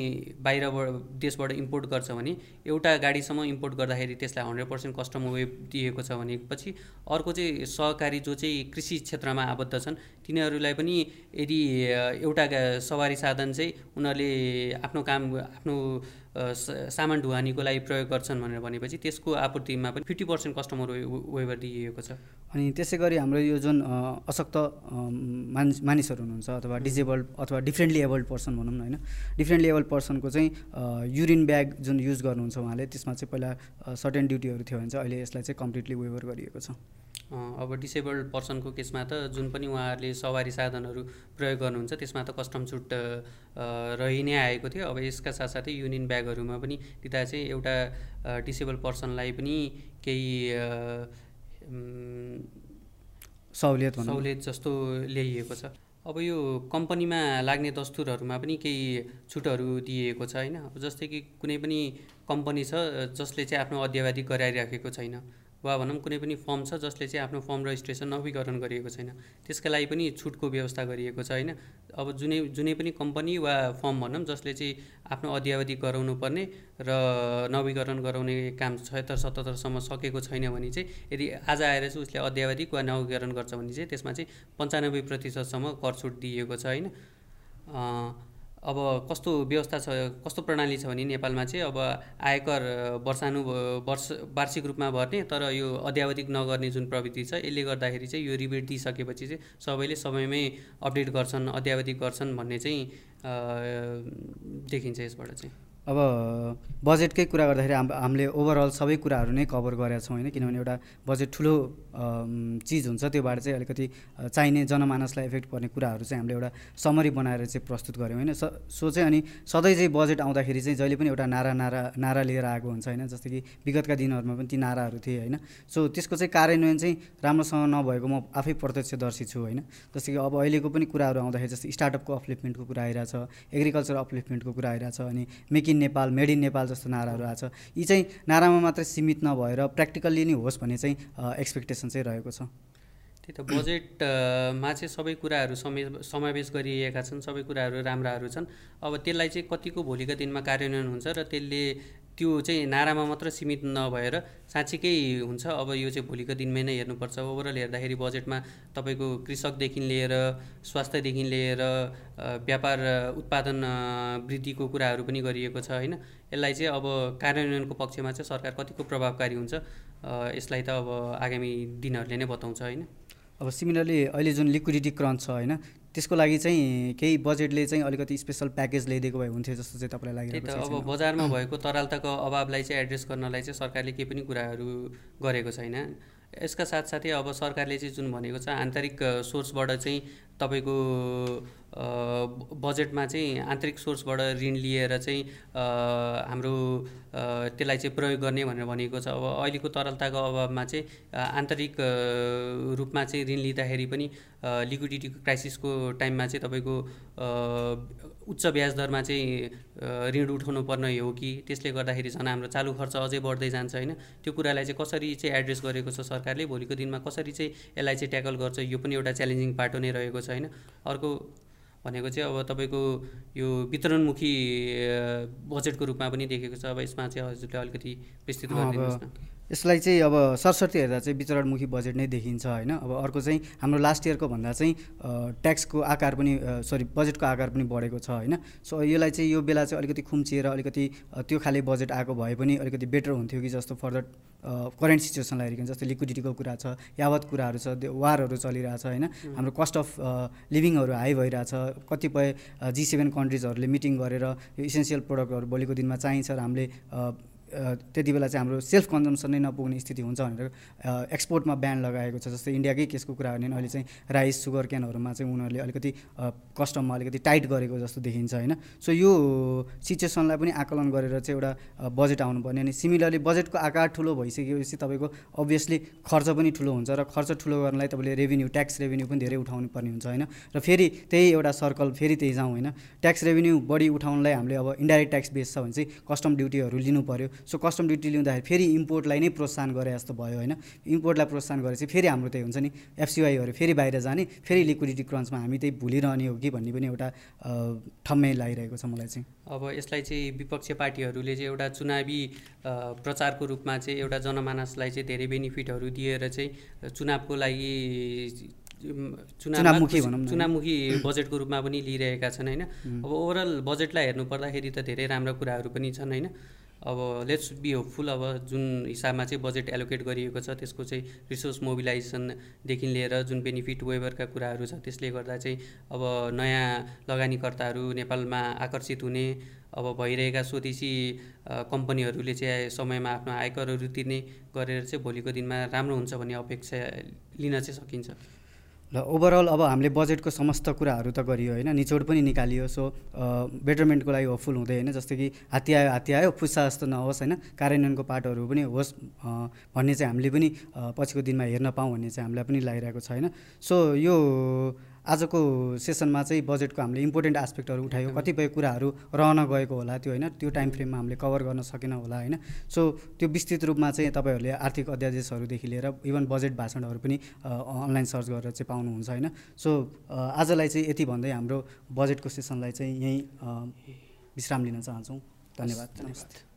बाहिरबाट देशबाट इम्पोर्ट गर्छ भने एउटा गाडीसम्म इम्पोर्ट गर्दाखेरि त्यसलाई हन्ड्रेड पर्सेन्ट कस्टम वेब दिएको छ भनेपछि अर्को चाहिँ सहकारी जो चाहिँ कृषि क्षेत्रमा आबद्ध छन् तिनीहरूलाई पनि यदि एउटा सवारी साधन चाहिँ उनीहरूले आफ्नो काम आफ्नो सामान ढुवानीको लागि प्रयोग गर्छन् भनेर भनेपछि त्यसको आपूर्तिमा पनि फिफ्टी पर्सेन्ट कस्टमर वेबर दिइएको छ। अनि त्यसै गरी हाम्रो यो जुन अशक्त मानिस मानिसहरू हुनुहुन्छ अथवा डिजेबल्ड अथवा डिफ्रेन्टली एबल्ड पर्सन भनौँ न होइन डिफ्रेन्टली एबल्ड पर्सनको चाहिँ युरिन ब्याग जुन युज गर्नुहुन्छ उहाँले त्यसमा चाहिँ पहिला सर्टेन ड्युटीहरू थियो भने चाहिँ अहिले यसलाई चाहिँ कम्प्लिटली वेभर गरिएको छ। अब डिसेबल्ड पर्सनको केसमा त जुन पनि उहाँहरूले सवारी साधनहरू प्रयोग गर्नुहुन्छ त्यसमा त कस्टम छुट रहि नै आएको थियो। अब यसका साथसाथै युनियन ब्यागहरूमा पनि दिँदा चाहिँ एउटा डिसेबल पर्सनलाई पनि केही सहुलियत सहुलियत जस्तो ल्याइएको छ। अब यो कम्पनीमा लाग्ने दस्तुरहरूमा पनि केही छुटहरू दिइएको छ होइन? जस्तै कि कुनै पनि कम्पनी छ जसले चाहिँ आफ्नो अध्यावधि गराइराखेको छैन। वा भनौँ कुनै पनि फर्म छ जसले चाहिँ आफ्नो फर्म रजिस्ट्रेसन नवीकरण गरिएको छैन। त्यसका लागि पनि छुटको व्यवस्था गरिएको छ होइन? अब जुनै जुनै पनि कम्पनी वा फर्म भनौँ जसले चाहिँ आफ्नो अध्यावधि गराउनु पर्ने र नवीकरण गराउने काम छयत्तर सतहत्तरसम्म सकेको छैन भने चाहिँ यदि आज आएर चाहिँ उसले अध्यावधिक वा नवीकरण गर्छ भने चाहिँ त्यसमा चाहिँ पन्चानब्बे प्रतिशतसम्म कर छुट दिइएको छ होइन? अब कस्तो व्यवस्था छ कस्तो प्रणाली छ भने नेपालमा चाहिँ अब आयकर वर्षानु वर्ष वार्षिक रूपमा भर्ने तर यो अध्यावधिक नगर्ने जुन प्रवृत्ति छ यसले गर्दाखेरि चाहिँ यो रिबेट दिइसकेपछि चाहिँ सबैले समयमै अपडेट गर्छन् अध्यावधिक गर्छन् भन्ने चाहिँ देखिन्छ यसबाट चाहिँ। अब बजेटकै कुरा गर्दाखेरि हाम हामीले ओभरअल सबै कुराहरू नै कभर गरेका छौँ होइन किनभने एउटा बजेट ठुलो चिज हुन्छ त्योबाट चाहिँ अलिकति चाहिने जनमानसलाई इफेक्ट पर्ने कुराहरू चाहिँ हामीले एउटा समरी बनाएर चाहिँ प्रस्तुत गऱ्यौँ होइन? स चाहिँ अनि सधैँ चाहिँ बजेट आउँदाखेरि चाहिँ जहिले पनि एउटा नारा नारा नारा लिएर आएको हुन्छ होइन? जस्तै कि विगतका दिनहरूमा पनि ती नाराहरू थिए होइन? सो त्यसको चाहिँ कार्यान्वयन चाहिँ राम्रोसँग नभएको म आफै प्रत्यक्षदर्शी छु होइन? जस्तै कि अब अहिलेको पनि कुराहरू आउँदाखेरि जस्तै स्टार्टअपको अपलिफ्टमेन्टको कुरा आइरहेछ एग्रिकल्चर अपलिफ्टमेन्टको कुरा आइरहेछ अनि make in Nepal made in Nepal जस्तो नाराहरू आएको छ। यी चाहिँ नारामा मात्रै सीमित नभएर प्र्याक्टिकल्ली नै होस् भन्ने चाहिँ एक्सपेक्टेसन चाहिँ रहेको छ। त्यही त बजेटमा चाहिँ सबै कुराहरू समे समावेश गरिएका छन् सबै कुराहरू राम्राहरू छन्। अब त्यसलाई चाहिँ कतिको भोलिका दिनमा कार्यान्वयन हुन्छ र त्यसले त्यो चाहिँ नारामा मात्र सीमित नभएर साँच्चीकै हुन्छ। अब यो चाहिँ भोलिको दिनमै नै हेर्नुपर्छ। ओभरअल हेर्दाखेरि बजेटमा तपाईँको कृषकदेखि लिएर स्वास्थ्यदेखि लिएर व्यापार उत्पादन वृद्धिको कुराहरू पनि गरिएको छ होइन? यसलाई चाहिँ अब कार्यान्वयनको पक्षमा चाहिँ सरकार कतिको प्रभावकारी हुन्छ? यसलाई त अब आगामी दिनहरूले नै बताउँछ होइन? अब सिमिलरली अहिले जुन लिक्विडिटी क्रन्च छ होइन त्यसको लागि चाहिँ केही बजेटले चाहिँ अलिकति स्पेसल प्याकेज ल्याइदिएको भए हुन्थ्यो जस्तो चाहिँ तपाईँलाई लागिरहेको त छ अब बजारमा भएको तरलताको अभावलाई चाहिँ एड्रेस गर्नलाई चाहिँ सरकारले केही पनि कुराहरू गरेको छैन। यसका साथसाथै अब सरकारले चाहिँ जुन भनेको छ आन्तरिक सोर्सबाट चाहिँ तपाईँको बजेटमा चाहिँ आन्तरिक सोर्सबाट ऋण लिएर चाहिँ हाम्रो त्यसलाई चाहिँ प्रयोग गर्ने भनेर भनेको छ। अब अहिलेको तरलताको अभावमा चाहिँ आन्तरिक रूपमा चाहिँ ऋण लिँदाखेरि पनि लिक्विडिटी क्राइसिसको टाइममा चाहिँ तपाईँको उच्च ब्याज दरमा चाहिँ ऋण उठाउनु पर्ने हो कि? त्यसले गर्दाखेरि झन् हाम्रो चालु खर्च अझै बढ्दै जान्छ होइन? त्यो कुरालाई चाहिँ कसरी चाहिँ एड्रेस गरेको छ सरकारले? भोलिको दिनमा कसरी चाहिँ यसलाई चाहिँ ट्याकल गर्छ? यो पनि एउटा च्यालेन्जिङ पाटो नै रहेको छ होइन? अर्को भनेको चाहिँ अब तपाईँको यो वितरणमुखी बजेटको रूपमा पनि देखेको छ। अब यसमा चाहिँ हजुरले अलिकति विस्तृत गरिदिनुहोस् न। यसलाई चाहिँ अब सरस्वती हेर्दा चाहिँ विचरणमुखी बजेट नै देखिन्छ होइन? अब अर्को चाहिँ हाम्रो लास्ट इयरको भन्दा चाहिँ ट्याक्सको आकार पनि सरी बजेटको आकार पनि बढेको छ होइन? सो यसलाई चाहिँ यो बेला चाहिँ अलिकति खुम्चिएर अलिकति त्यो खाले बजेट आएको भए पनि अलिकति बेटर हुन्थ्यो कि जस्तो फर्दर करेन्ट सिचुएसनलाई हेरिकन जस्तै लिक्विडिटीको कुरा छ यावत कुराहरू छ वारहरू चलिरहेछ होइन? हाम्रो कस्ट अफ लिभिङहरू हाई भइरहेछ कतिपय जी सेभेन कन्ट्रिजहरूले मिटिङ गरेर यो इसेन्सियल प्रडक्टहरू भोलिको दिनमा चाहिन्छ र हामीले त्यति बेला चाहिँ हाम्रो सेल्फ कन्जम्सन नै नपुग्ने स्थिति हुन्छ भनेर एक्सपोर्टमा ब्यान लगाएको छ। जस्तै इन्डियाकै केसको कुरा गर्ने अहिले चाहिँ राइस सुगर क्यानहरूमा चाहिँ उनीहरूले अलिकति कस्टममा अलिकति टाइट गरेको जस्तो देखिन्छ होइन? सो यो सिचुएसनलाई पनि आकलन गरेर चाहिँ एउटा बजेट आउनुपर्ने अनि सिमिलरली बजेटको आकार ठुलो भइसकेपछि तपाईँको अभियसली खर्च पनि ठुलो हुन्छ र खर्च ठुलो गर्नलाई तपाईँले रेभिन्यू ट्याक्स रेभिन्यू पनि धेरै उठाउनु पर्ने हुन्छ होइन? र फेरि त्यही एउटा सर्कल फेरि त्यही जाउँ होइन? ट्याक्स रेभिन्यू बढी उठाउनलाई हामीले अब इन्डाइरेक्ट ट्याक्स बेस छ भने चाहिँ कस्टम ड्युटीहरू लिनु पऱ्यो सो कस्टम ड्युटी लिँदाखेरि फेरि इम्पोर्टलाई नै प्रोत्साहन गरे जस्तो भयो होइन? इम्पोर्टलाई प्रोत्साहन गरेपछि फेरि हाम्रो त्यही हुन्छ नि एफसिवाईहरू फेरि बाहिर जाने फेरि लिक्विडिटी क्रन्चमा हामी त्यही भुलिरहने हो कि भन्ने पनि एउटा ठम्मै लागिरहेको छ मलाई चाहिँ। अब यसलाई चाहिँ विपक्षी पार्टीहरूले चाहिँ एउटा चुनावी प्रचारको रूपमा चाहिँ एउटा जनमानसलाई चाहिँ धेरै बेनिफिटहरू दिएर चाहिँ चुनावको लागि चुनावमुखी भनौँ चुनावमुखी बजेटको रूपमा पनि लिइरहेका छन् होइन? अब ओभरअल बजेटलाई हेर्नु पर्दाखेरि त धेरै राम्रा कुराहरू पनि छन् होइन? अब लेट्स बी होपफुल अब जुन हिसाबमा चाहिँ बजेट एलोकेट गरिएको छ त्यसको चाहिँ रिसोर्स मोबिलाइजेसनदेखि लिएर जुन बेनिफिट वेभरका कुराहरू छ त्यसले गर्दा चाहिँ अब नयाँ लगानीकर्ताहरू नेपालमा आकर्षित हुने अब भइरहेका स्वदेशी कम्पनीहरूले चाहिँ समयमा आफ्नो आयकरहरू तिर्ने गरेर चाहिँ भोलिको दिनमा राम्रो हुन्छ भन्ने अपेक्षा लिन चाहिँ सकिन्छ। ल ओभरअल अब हामीले बजेटको समस्त कुराहरू त गरियो होइन निचोड पनि निकालियो सो बेटरमेन्टको लागि होपफुल हुँदै होइन जस्तै कि हात्ती आयो हात्ती आयो फुस्सा जस्तो नहोस् होइन कार्यान्वयनको पाटोहरू पनि होस् भन्ने चाहिँ हामीले पनि पछिको दिनमा हेर्न पाऊँ भन्ने चाहिँ हामीलाई पनि लागिरहेको छ होइन। सो यो आजको सेसनमा चाहिँ बजेटको हामीले इम्पोर्टेन्ट आस्पेक्टहरू उठायो कतिपय कुराहरू रहन गएको होला त्यो होइन त्यो टाइम फ्रेममा हामीले कभर गर्न सकेन होला होइन। सो त्यो विस्तृत रूपमा चाहिँ तपाईँहरूले आर्थिक अध्यादेशहरूदेखि लिएर इभन बजेट भाषणहरू पनि अनलाइन सर्च गरेर चाहिँ पाउनुहुन्छ होइन। सो आजलाई चाहिँ यति भन्दै हाम्रो बजेटको सेसनलाई चाहिँ यहीँ विश्राम लिन चाहन्छौँ। धन्यवाद। नमस्ते